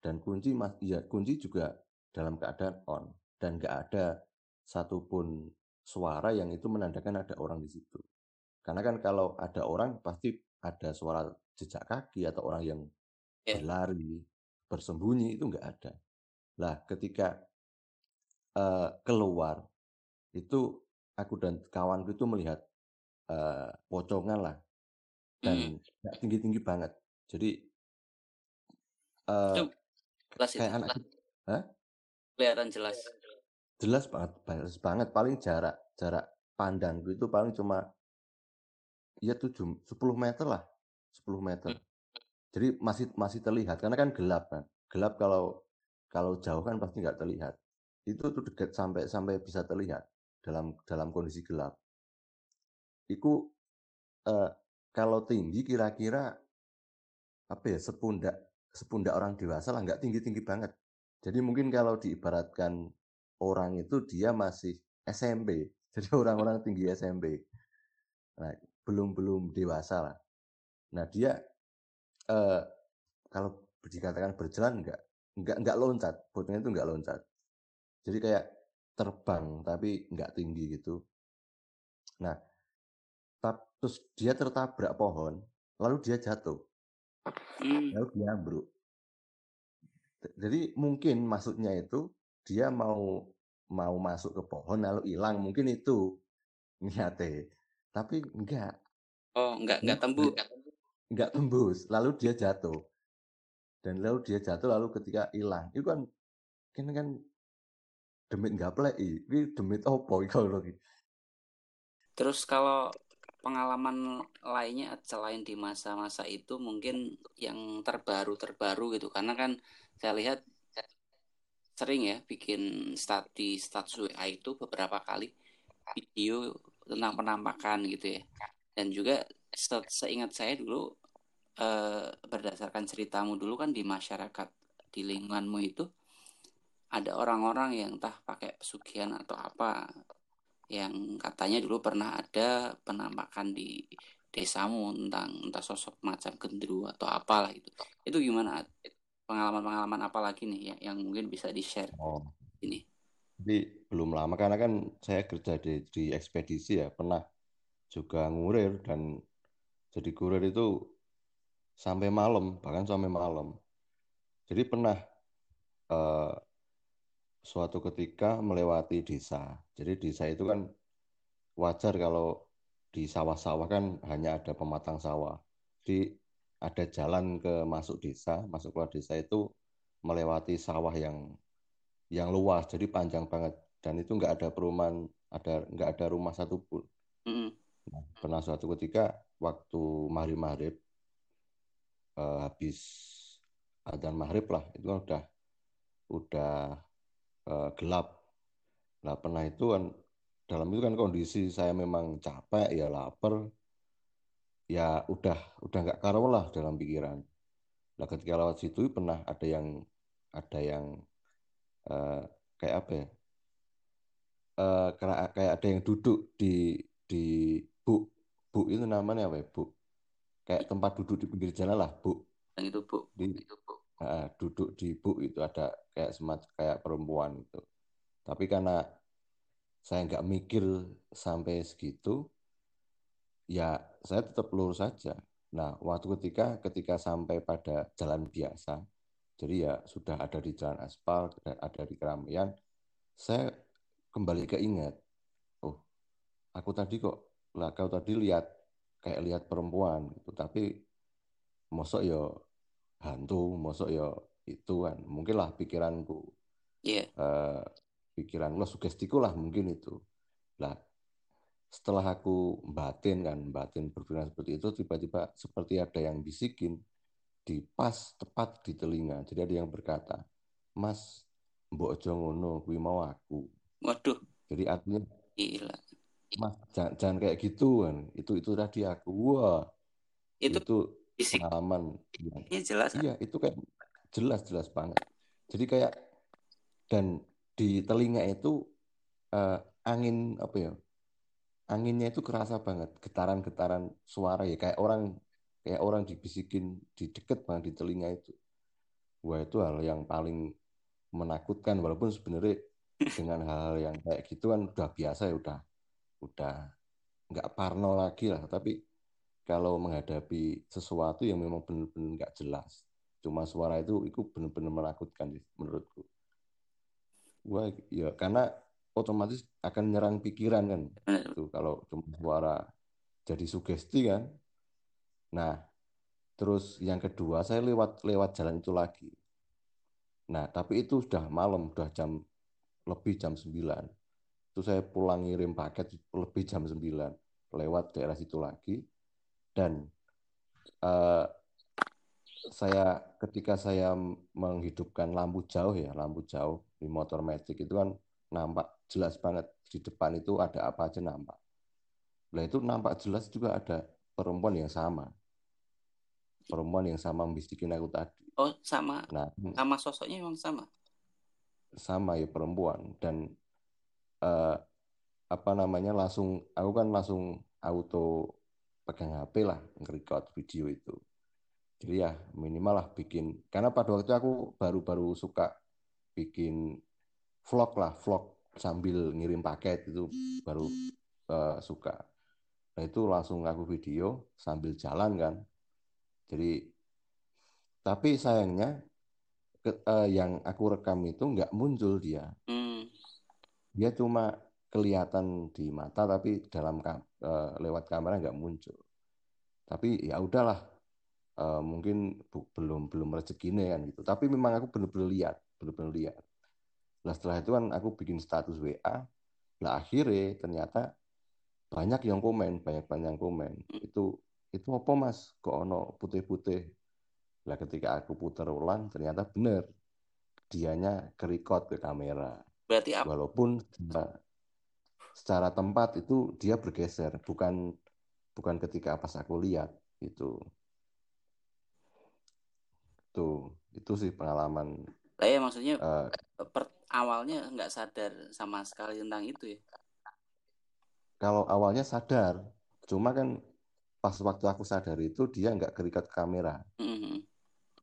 dan kunci ya kunci juga dalam keadaan on dan nggak ada satupun suara yang itu menandakan ada orang di situ karena kan kalau ada orang pasti ada suara jejak kaki atau orang yang yeah. berlari, bersembunyi itu enggak ada. Lah ketika uh, keluar itu aku dan kawanku itu melihat uh, pocongan lah dan mm. tinggi-tinggi banget. Jadi uh, jelas kayak itu. anak Hah? kelihatan jelas jelas banget jelas banget paling jarak jarak pandang itu paling cuma ya tujuh sepuluh meter lah sepuluh meter hmm. jadi masih masih terlihat karena kan gelap kan gelap kalau kalau jauh kan pasti nggak terlihat itu tuh dekat sampai sampai bisa terlihat dalam dalam kondisi gelap itu uh, kalau tinggi kira-kira apa ya sepundak sepundak orang dewasa lah nggak tinggi tinggi banget jadi mungkin kalau diibaratkan orang itu dia masih SMP. Jadi orang-orang tinggi SMP. Nah, belum belum dewasa lah. Nah, dia eh, kalau dikatakan berjalan enggak enggak enggak loncat, botnya itu enggak loncat. Jadi kayak terbang tapi enggak tinggi gitu. Nah, terus dia tertabrak pohon, lalu dia jatuh. Hmm. Lalu dia ambruk. Jadi mungkin maksudnya itu dia mau mau masuk ke pohon lalu hilang mungkin itu niatnya tapi enggak. Oh enggak enggak tembus enggak tembus lalu dia jatuh. Dan lalu dia jatuh lalu ketika hilang. Itu kan kan kan demit enggak play ini demit opo kalau terus kalau pengalaman lainnya selain di masa-masa itu mungkin yang terbaru-terbaru gitu. Karena kan saya lihat sering ya bikin stat di status WA itu beberapa kali video tentang penampakan gitu ya dan juga seingat saya dulu eh, berdasarkan ceritamu dulu kan di masyarakat di lingkunganmu itu ada orang-orang yang entah pakai pesugihan atau apa yang katanya dulu pernah ada penampakan di desamu tentang entah sosok macam gendru atau apalah itu itu gimana pengalaman-pengalaman apa lagi nih ya, yang mungkin bisa di-share oh. ini? Jadi belum lama karena kan saya kerja di, di ekspedisi ya, pernah juga ngurir dan jadi kurir itu sampai malam, bahkan sampai malam. Jadi pernah uh, suatu ketika melewati desa. Jadi desa itu kan wajar kalau di sawah-sawah kan hanya ada pematang sawah. Jadi ada jalan ke masuk desa, masuk keluar desa itu melewati sawah yang yang luas, jadi panjang banget dan itu nggak ada perumahan, ada nggak ada rumah satupun. Mm. Nah, pernah suatu ketika waktu maghrib maghrib eh, habis adzan maghrib lah itu kan udah udah eh, gelap. Nah pernah itu kan dalam itu kan kondisi saya memang capek ya lapar ya udah udah nggak karuan lah dalam pikiran. Nah ketika lewat situ pernah ada yang ada yang uh, kayak apa ya? Uh, kayak ada yang duduk di di bu bu itu namanya apa ya bu? Kayak tempat duduk di pinggir jalan lah bu. Yang itu bu. Di, itu bu. Uh, duduk di bu itu ada kayak semacam kayak perempuan itu. Tapi karena saya nggak mikir sampai segitu, ya saya tetap lurus saja. Nah, waktu ketika ketika sampai pada jalan biasa, jadi ya sudah ada di jalan aspal, ada di keramaian, saya kembali keingat, oh, aku tadi kok, lah kau tadi lihat kayak lihat perempuan, gitu. tapi mosok yo ya hantu, mosok yo ya itu kan, mungkin lah pikiranku, yeah. Uh, pikiran lo sugestiku lah mungkin itu. Lah setelah aku batin kan batin berpikiran seperti itu tiba-tiba seperti ada yang bisikin di pas tepat di telinga. Jadi ada yang berkata mas mbok ojo ngono kuwi mau aku. Waduh. Jadi artinya gila. Mas jangan, jangan kayak gitu kan itu itu tadi aku. Wah itu, itu pengalaman yang, iya jelas. Iya itu kayak jelas jelas banget. Jadi kayak dan di telinga itu uh, angin apa ya anginnya itu kerasa banget. Getaran-getaran suara ya. Kayak orang kayak orang dibisikin di deket banget di telinga itu. Wah itu hal yang paling menakutkan. Walaupun sebenarnya dengan hal-hal yang kayak gitu kan udah biasa ya udah udah nggak parno lagi lah. Tapi kalau menghadapi sesuatu yang memang benar-benar nggak jelas cuma suara itu itu benar-benar menakutkan menurutku. Wah ya karena otomatis akan menyerang pikiran kan. Itu kalau cuma suara jadi sugesti kan nah Terus yang kedua saya lewat lewat jalan itu lagi. Nah, tapi itu sudah malam, sudah jam lebih jam 9. Itu saya pulang ngirim paket lebih jam 9 lewat daerah situ lagi dan uh, saya ketika saya menghidupkan lampu jauh ya, lampu jauh di motor metik itu kan nampak jelas banget di depan itu ada apa aja nampak. Nah itu nampak jelas juga ada perempuan yang sama. Perempuan yang sama membisikin aku tadi. Oh sama. Nah sama sosoknya memang sama. Sama ya perempuan dan uh, apa namanya langsung aku kan langsung auto pegang HP lah nge-record video itu jadi ya minimal lah bikin karena pada waktu itu aku baru-baru suka bikin vlog lah vlog sambil ngirim paket itu baru uh, suka nah itu langsung aku video sambil jalan kan jadi tapi sayangnya ke, uh, yang aku rekam itu nggak muncul dia hmm. dia cuma kelihatan di mata tapi dalam uh, lewat kamera nggak muncul tapi ya udahlah uh, mungkin bu, belum belum rezekinya kan gitu. Tapi memang aku benar-benar lihat, benar-benar lihat. Nah setelah itu kan aku bikin status WA, lah akhirnya ternyata banyak yang komen, banyak banyak yang komen. Itu itu apa mas? Kok ono putih-putih? Lah ketika aku putar ulang ternyata benar dianya kerikot ke kamera. Berarti apa? Walaupun secara tempat itu dia bergeser, bukan bukan ketika pas aku lihat itu Tuh, itu sih pengalaman. Lah ya maksudnya uh, per, awalnya nggak sadar sama sekali tentang itu ya. Kalau awalnya sadar, cuma kan pas waktu aku sadar itu dia nggak kerikat kamera. Mm-hmm.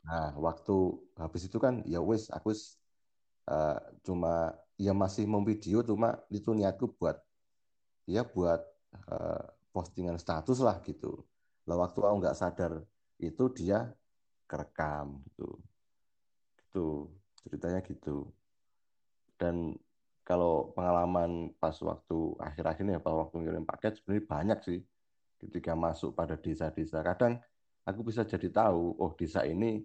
Nah, waktu habis itu kan ya wes aku uh, cuma ya masih memvideo cuma itu niatku buat ya buat uh, postingan status lah gitu. Lah waktu aku nggak sadar itu dia kerekam gitu gitu ceritanya gitu dan kalau pengalaman pas waktu akhir-akhir ini ya pas waktu ngirim paket sebenarnya banyak sih ketika masuk pada desa-desa kadang aku bisa jadi tahu oh desa ini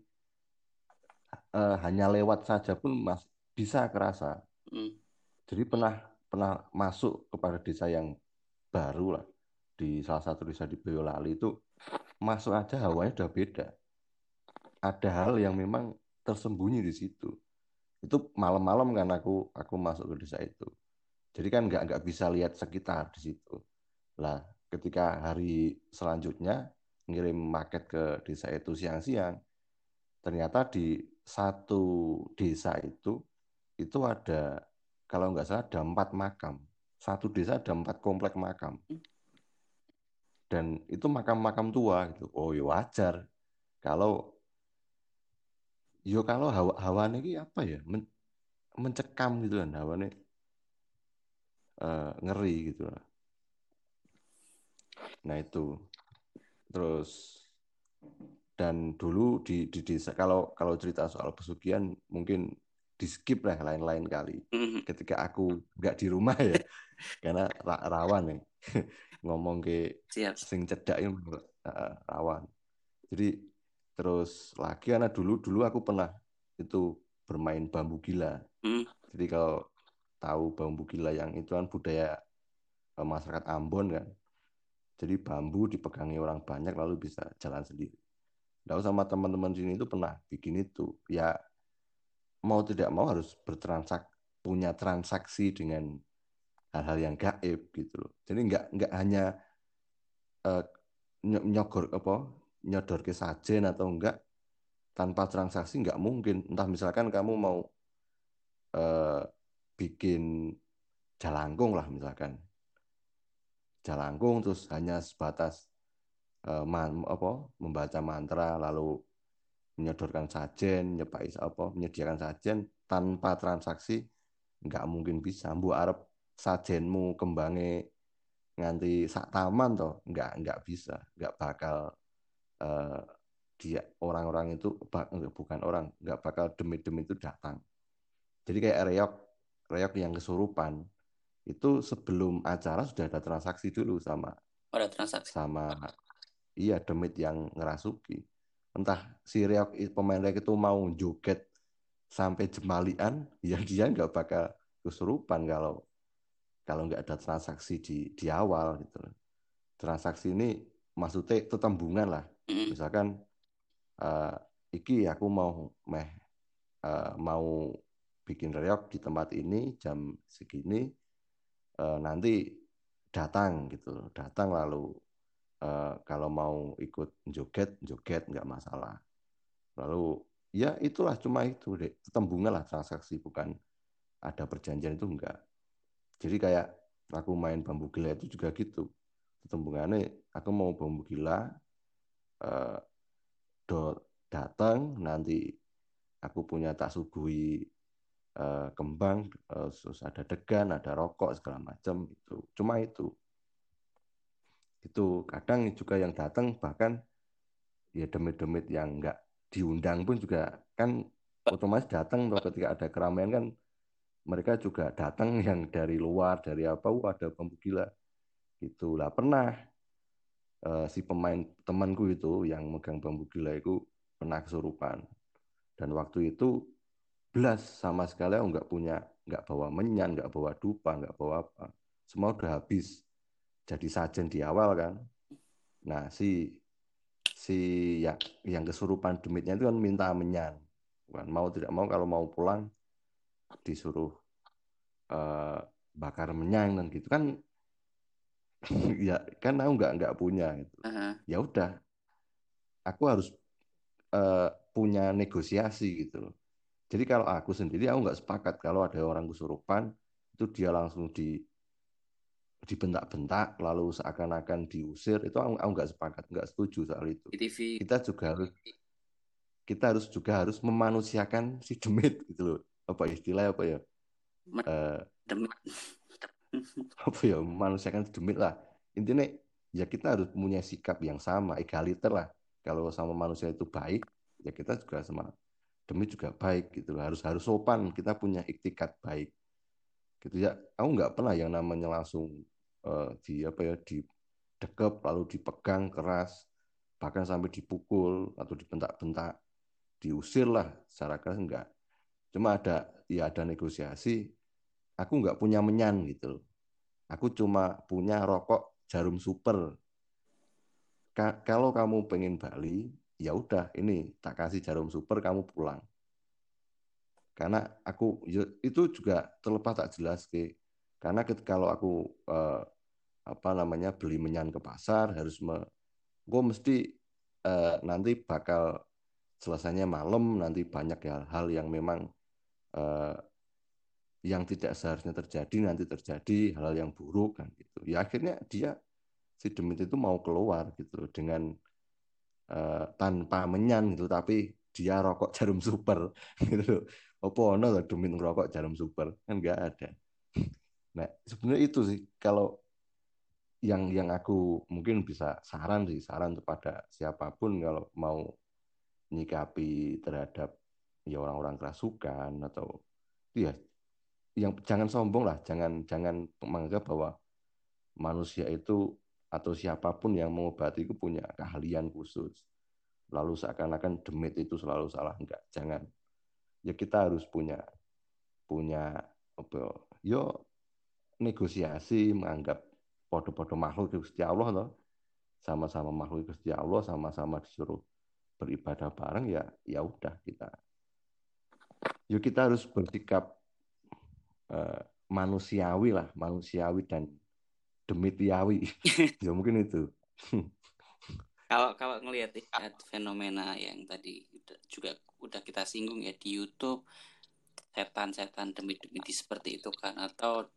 uh, hanya lewat saja pun mas bisa kerasa hmm. jadi pernah pernah masuk kepada desa yang baru lah di salah satu desa di Boyolali itu masuk aja hawanya udah beda ada hal yang memang tersembunyi di situ. Itu malam-malam kan aku aku masuk ke desa itu. Jadi kan nggak nggak bisa lihat sekitar di situ. Lah ketika hari selanjutnya ngirim paket ke desa itu siang-siang, ternyata di satu desa itu itu ada kalau nggak salah ada empat makam. Satu desa ada empat komplek makam. Dan itu makam-makam tua gitu. Oh ya wajar. Kalau yo kalau hawa hawane ini apa ya men, mencekam gitu kan hawane uh, ngeri gitu lah nah itu terus dan dulu di, di desa kalau kalau cerita soal pesugihan mungkin di skip lah lain-lain kali mm-hmm. ketika aku nggak di rumah ya karena rawan nih ngomong ke Siap. sing cedak uh, rawan jadi Terus lagi karena dulu dulu aku pernah itu bermain bambu gila. Hmm. Jadi kalau tahu bambu gila yang itu kan budaya eh, masyarakat Ambon kan. Jadi bambu dipegangi orang banyak lalu bisa jalan sendiri. Tahu sama teman-teman sini itu pernah bikin itu. Ya mau tidak mau harus bertransak punya transaksi dengan hal-hal yang gaib gitu loh. Jadi nggak nggak hanya uh, nyogor apa nyodor ke sajen atau enggak tanpa transaksi enggak mungkin. Entah misalkan kamu mau eh, bikin jalangkung lah misalkan. Jalangkung terus hanya sebatas eh, man, apa, membaca mantra lalu menyodorkan sajen, nyepai apa, menyediakan sajen tanpa transaksi enggak mungkin bisa. Bu Arab sajenmu kembange nganti sak taman toh enggak enggak bisa, enggak bakal uh, dia orang-orang itu bukan orang nggak bakal demi-demi itu datang. Jadi kayak reok reok yang kesurupan itu sebelum acara sudah ada transaksi dulu sama ada transaksi. sama iya demit yang ngerasuki. Entah si Reok pemain Reok itu mau joget sampai jemalian ya dia nggak bakal kesurupan kalau kalau nggak ada transaksi di di awal gitu transaksi ini maksudnya tetembungan lah. Misalkan uh, iki aku mau meh uh, mau bikin reok di tempat ini jam segini uh, nanti datang gitu datang lalu uh, kalau mau ikut joget joget nggak masalah. Lalu ya itulah cuma itu deh tetembungan lah transaksi bukan ada perjanjian itu enggak. Jadi kayak aku main bambu gila itu juga gitu. Tetembungannya aku mau bambu gila do datang nanti aku punya tak suguhi uh, kembang uh, terus ada degan ada rokok segala macam itu. Cuma itu. Itu kadang juga yang datang bahkan ya demit-demit yang enggak diundang pun juga kan otomatis datang ketika ada keramaian kan mereka juga datang yang dari luar dari apa wah ada bambu gila. Itulah pernah uh, si pemain temanku itu yang megang bambu itu pernah kesurupan. Dan waktu itu sama sekali aku nggak punya nggak bawa menyan nggak bawa dupa nggak bawa apa. Semua udah habis. Jadi sajen di awal kan. Nah si si yang yang kesurupan demitnya itu kan minta menyan. Bukan mau tidak mau kalau mau pulang disuruh uh, bakar menyan dan gitu. Kan ya kan aku nggak nggak punya gitu. Uh -huh. ya udah aku harus uh, punya negosiasi gitu loh. Jadi kalau aku sendiri aku nggak sepakat kalau ada orang kesurupan itu dia langsung di dibentak-bentak lalu seakan-akan diusir itu aku, aku nggak sepakat nggak setuju soal itu. TV. Kita juga harus kita harus juga harus memanusiakan si demit gitu loh. Apa istilahnya apa ya? Uh, demit. apa ya memanusiakan si demit lah. Intinya ya kita harus punya sikap yang sama, egaliter lah kalau sama manusia itu baik ya kita juga sama demi juga baik gitu harus harus sopan. Kita punya iktikat baik. Gitu ya. Aku nggak pernah yang namanya langsung uh, di apa ya di dekep lalu dipegang keras bahkan sampai dipukul atau dibentak-bentak. Diusir lah secara keras enggak cuma ada ya ada negosiasi. Aku nggak punya menyan gitu aku cuma punya rokok jarum super. Kalau kamu pengen Bali, ya udah ini tak kasih jarum super kamu pulang. Karena aku ya, itu juga terlepas tak jelas ke karena kalau aku eh, apa namanya beli menyan ke pasar harus me, gue mesti eh, nanti bakal selesainya malam nanti banyak hal-hal yang memang eh, yang tidak seharusnya terjadi nanti terjadi hal, -hal yang buruk kan gitu ya akhirnya dia si demit itu mau keluar gitu dengan uh, tanpa menyan gitu tapi dia rokok jarum super gitu apa ono demit ngerokok jarum super? Kan nggak ada. Nah sebenarnya itu sih. Kalau yang yang aku mungkin bisa saran sih saran kepada siapa pun kalau mau nyikapi terhadap ya orang-orang kerasukan atau ya yang jangan sombong lah. Jangan jangan menganggap bahwa manusia itu atau siapa pun yang mengobati itu punya keahlian khusus. Lalu seakan-akan demit itu selalu salah enggak, jangan. Ya kita harus punya punya apa yo negosiasi menganggap podo-podo makhluk Gusti Allah loh. Sama-sama makhluk Gusti Allah, sama-sama disuruh beribadah bareng ya ya udah kita. Yuk kita harus bersikap uh, manusiawi lah, manusiawi dan demitiawi ya mungkin itu kalau kalau ngelihat fenomena yang tadi juga udah kita singgung ya di YouTube setan-setan demit-demit seperti itu kan atau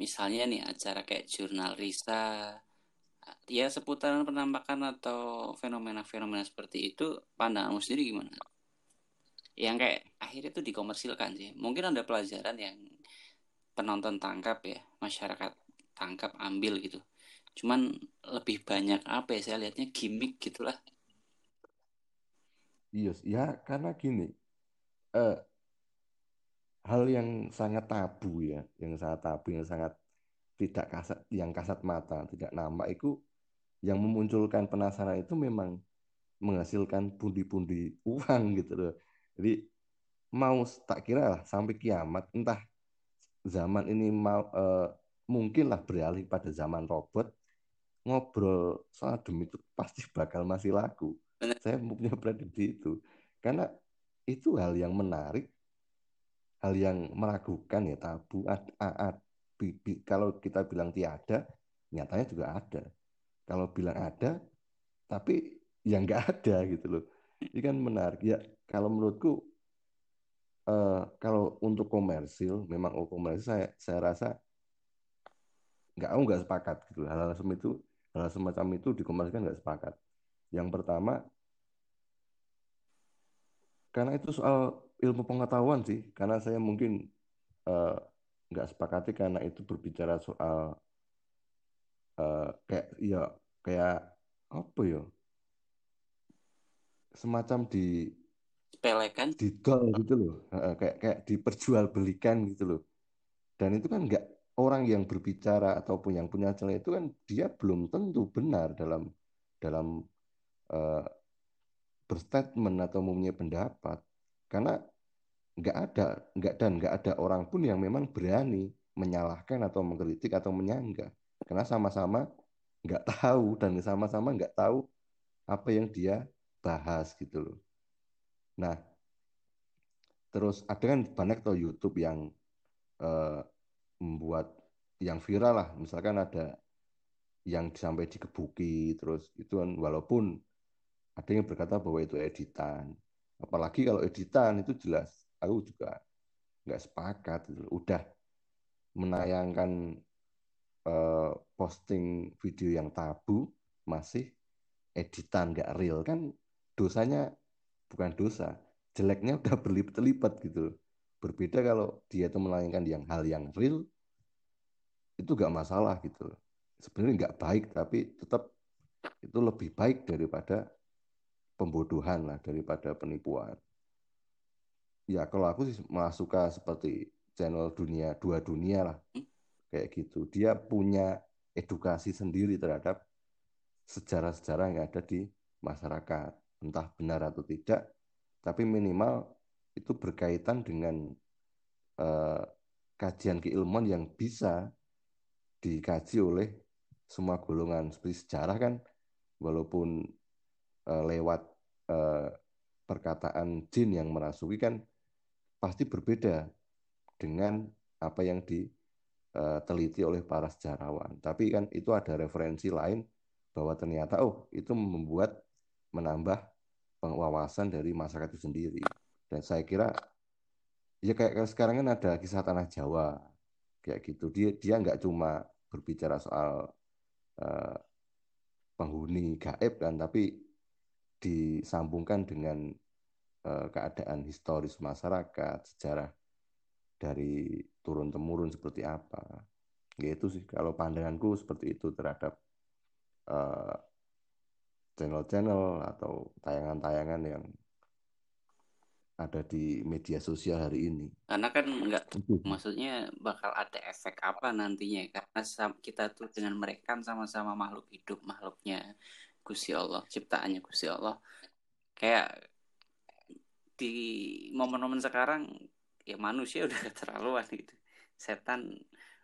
misalnya nih acara kayak jurnal Risa ya seputaran penampakan atau fenomena-fenomena seperti itu pandanganmu sendiri gimana? Yang kayak akhirnya itu dikomersilkan sih. Mungkin ada pelajaran yang penonton tangkap ya masyarakat tangkap ambil gitu cuman lebih banyak apa ya saya lihatnya gimmick gitulah iya ya karena gini eh, hal yang sangat tabu ya yang sangat tabu yang sangat tidak kasat yang kasat mata tidak nama itu yang memunculkan penasaran itu memang menghasilkan pundi-pundi uang gitu loh. Jadi mau tak kira lah sampai kiamat entah zaman ini mau uh, mungkinlah beralih pada zaman robot ngobrol soal demi itu pasti bakal masih laku. Benar. Saya punya prediksi itu karena itu hal yang menarik, hal yang meragukan ya tabu. Ad, ad, ad, kalau kita bilang tiada, nyatanya juga ada. Kalau bilang ada, tapi yang nggak ada gitu loh. Ini kan menarik ya. Kalau menurutku uh, kalau untuk komersil memang oh, komersil saya saya rasa nggak aku nggak sepakat gitu hal-hal semacam itu hal semacam itu dikomersilkan nggak sepakat. Yang pertama karena itu soal ilmu pengetahuan sih. Karena saya mungkin uh, nggak sepakati karena itu berbicara soal uh, kayak ya kayak apa ya? Semacam di sepelekan. didol gitu loh. Kayak kayak diperjualbelikan gitu loh. Dan itu kan nggak orang yang berbicara ataupun yang punya celah itu kan dia belum tentu benar dalam dalam uh, berstatement atau mempunyai pendapat karena nggak ada nggak dan nggak ada orang pun yang memang berani menyalahkan atau mengkritik atau menyangga karena sama-sama nggak tahu dan sama-sama nggak tahu apa yang dia bahas gitu loh. Nah, terus ada kan banyak tuh YouTube yang uh, membuat yang viral lah, misalkan ada yang sampai dikebuki terus itu kan walaupun ada yang berkata bahwa itu editan, apalagi kalau editan itu jelas aku juga nggak sepakat, gitu. udah menayangkan uh, posting video yang tabu masih editan nggak real kan dosanya bukan dosa, jeleknya udah berlipat-lipat gitu. Berbeda kalau dia itu melayangkan yang hal yang real, itu gak masalah gitu. Sebenarnya nggak baik, tapi tetap itu lebih baik daripada pembodohan lah, daripada penipuan. Ya kalau aku sih malah suka seperti channel dunia dua dunia lah, kayak gitu. Dia punya edukasi sendiri terhadap sejarah-sejarah yang ada di masyarakat entah benar atau tidak, tapi minimal itu berkaitan dengan uh, kajian keilmuan yang bisa dikaji oleh semua golongan seperti sejarah kan walaupun uh, lewat uh, perkataan jin yang merasuki kan pasti berbeda dengan apa yang diteliti oleh para sejarawan. Tapi kan itu ada referensi lain bahwa ternyata oh itu membuat menambah wawasan dari masyarakat itu sendiri. Dan saya kira ya kayak sekarang kan ada kisah tanah Jawa kayak gitu. Dia dia nggak cuma berbicara soal uh, penghuni gaib kan, tapi disambungkan dengan uh, keadaan historis masyarakat, sejarah dari turun temurun seperti apa. Ya itu sih kalau pandanganku seperti itu terhadap uh, channel-channel atau tayangan-tayangan yang ada di media sosial hari ini. Karena kan enggak maksudnya bakal ada efek apa nantinya karena kita tuh dengan mereka kan sama-sama makhluk hidup, makhluknya Gusti Allah, ciptaannya Gusti Allah. Kayak di momen-momen sekarang ya manusia udah keterlaluan gitu. Setan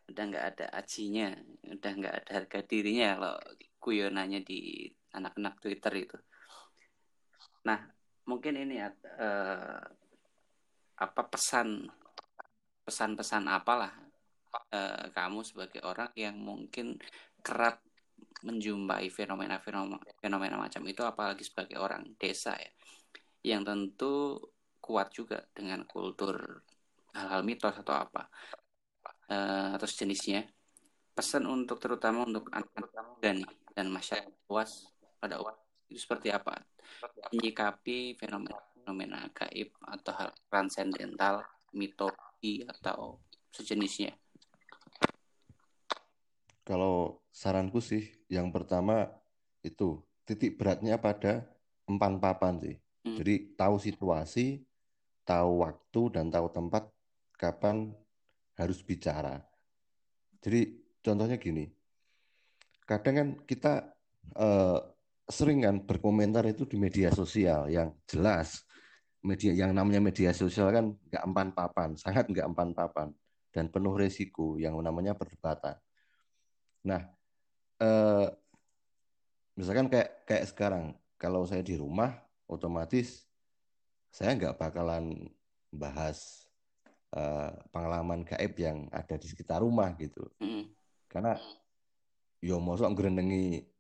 udah nggak ada ajinya, udah nggak ada harga dirinya kalau kuyonannya di anak-anak Twitter itu. Nah, mungkin ini ya uh, apa pesan pesan-pesan apalah uh, kamu sebagai orang yang mungkin kerap menjumpai fenomena-fenomena fenomena macam itu apalagi sebagai orang desa ya yang tentu kuat juga dengan kultur hal-hal mitos atau apa uh, atau sejenisnya. Pesan untuk terutama untuk anak-anak dan dan masyarakat luas pada itu seperti apa? Menyikapi fenomena fenomena gaib atau hal transendental mitologi atau sejenisnya? Kalau saranku sih yang pertama itu titik beratnya pada empan papan sih. Hmm. jadi tahu situasi tahu waktu dan tahu tempat kapan harus bicara. Jadi contohnya gini. Kadang kan kita eh, sering kan berkomentar itu di media sosial yang jelas media yang namanya media sosial kan nggak empan papan, sangat nggak empan papan dan penuh resiko yang namanya perdebatan. Nah, eh, misalkan kayak kayak sekarang, kalau saya di rumah, otomatis saya nggak bakalan bahas eh, pengalaman gaib yang ada di sekitar rumah gitu, Mm. karena yo mosok ngrenengi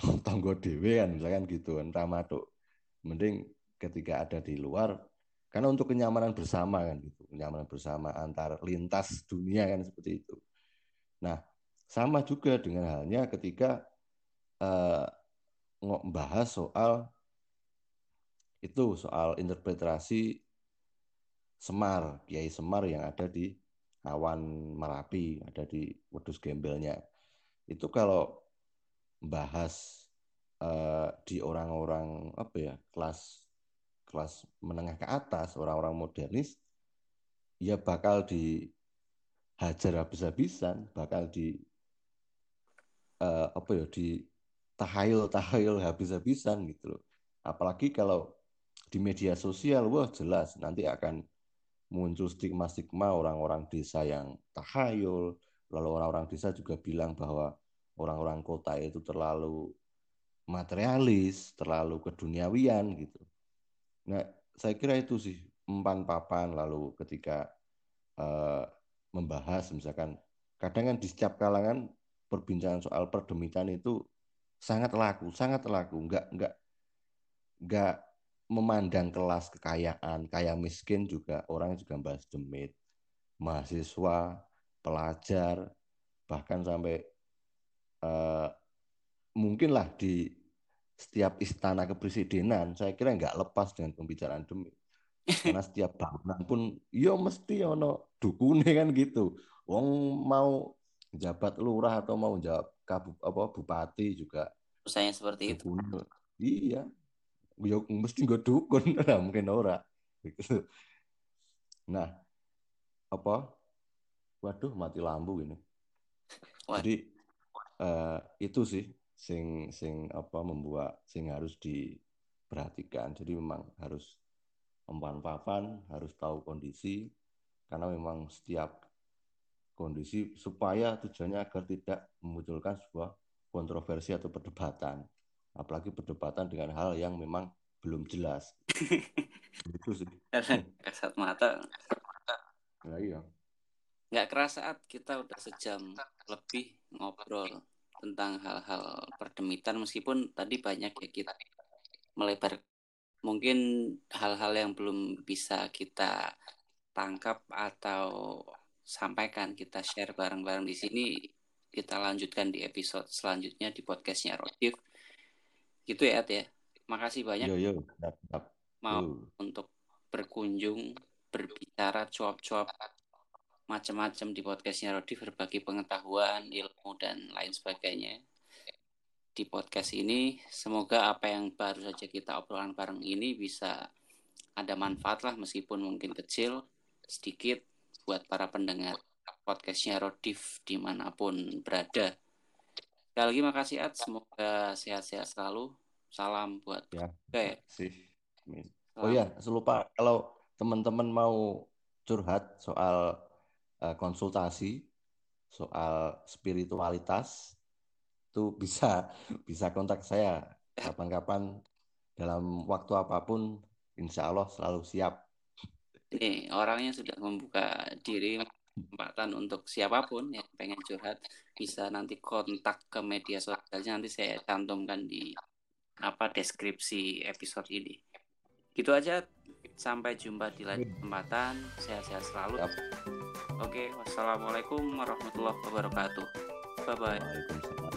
tonggo dewe kan misalkan gitu kan ramaduk mending ketika ada di luar karena untuk kenyamanan bersama kan gitu. Kenyamanan bersama antar lintas dunia kan seperti itu. Nah sama juga dengan halnya ketika uh, bahas soal itu soal interpretasi Semar Kiai Semar yang ada di awan Merapi ada di Wedus Gembelnya. Itu kalau bahas uh, di orang-orang apa ya kelas kelas menengah ke atas orang-orang modernis ya bakal dihajar habis-habisan bakal di uh, apa ya di tahayul tahayul habis-habisan gitu loh. Apalagi kalau di media sosial wah jelas nanti akan muncul stigma-stigma orang-orang desa yang tahayul lalu orang-orang desa juga bilang bahwa orang-orang kota itu terlalu materialis, terlalu keduniawian gitu. Nah, saya kira itu sih empan papan lalu ketika uh, membahas misalkan kadang kan di setiap kalangan perbincangan soal perdemitan itu sangat laku, sangat laku, enggak enggak enggak memandang kelas kekayaan, kaya miskin juga orang juga bahas demit, mahasiswa, pelajar, bahkan sampai uh, mungkinlah di setiap istana kepresidenan saya kira nggak lepas dengan pembicaraan demi. Karena setiap bangunan pun yo ya mesti ono dukune kan gitu. Wong mau jabat lurah atau mau jawab kabu apa bupati juga saya seperti dukun. itu iya. Yo ya mesti nggak dukun nah, mungkin ora. Gitu. Nah apa? Waduh mati lampu ini. What? jadi uh, itu sih sing sing apa membuat sing harus diperhatikan. Jadi memang harus empan papan harus tahu kondisi karena memang setiap kondisi supaya tujuannya agar tidak memunculkan sebuah kontroversi atau perdebatan. Apalagi perdebatan dengan hal yang memang belum jelas. Itu sih. Kasat mata. Nah, iya. Nggak kerasa saat kita udah sejam lebih ngobrol tentang hal-hal perdemitan meskipun tadi banyak ya kita melebar mungkin hal-hal yang belum bisa kita tangkap atau sampaikan kita share bareng-bareng di sini kita lanjutkan di episode selanjutnya di podcastnya Rodif gitu ya At ya. Makasih banyak. Yo, yo. mau untuk berkunjung berbicara cuap-cuap macam-macam di podcastnya Rodi berbagi pengetahuan, ilmu dan lain sebagainya di podcast ini. Semoga apa yang baru saja kita obrolan bareng ini bisa ada manfaat lah meskipun mungkin kecil, sedikit buat para pendengar podcastnya Rodif di mana pun berada. Sekali lagi makasih Ad, semoga sehat-sehat selalu. Salam buat ya. Oke. Oh ya, lupa kalau teman-teman mau curhat soal konsultasi soal spiritualitas itu bisa bisa kontak saya kapan-kapan dalam waktu apa pun insya Allah selalu siap. Ini orangnya sudah membuka diri kesempatan untuk siapa pun yang pengen curhat bisa nanti kontak ke media sosialnya. Nanti saya cantumkan di apa deskripsi episode ini. Gitu aja. Sampai jumpa di lain kesempatan. Sehat-sehat selalu. Yap. Oke, wassalamualaikum warahmatullahi wabarakatuh. Bye bye.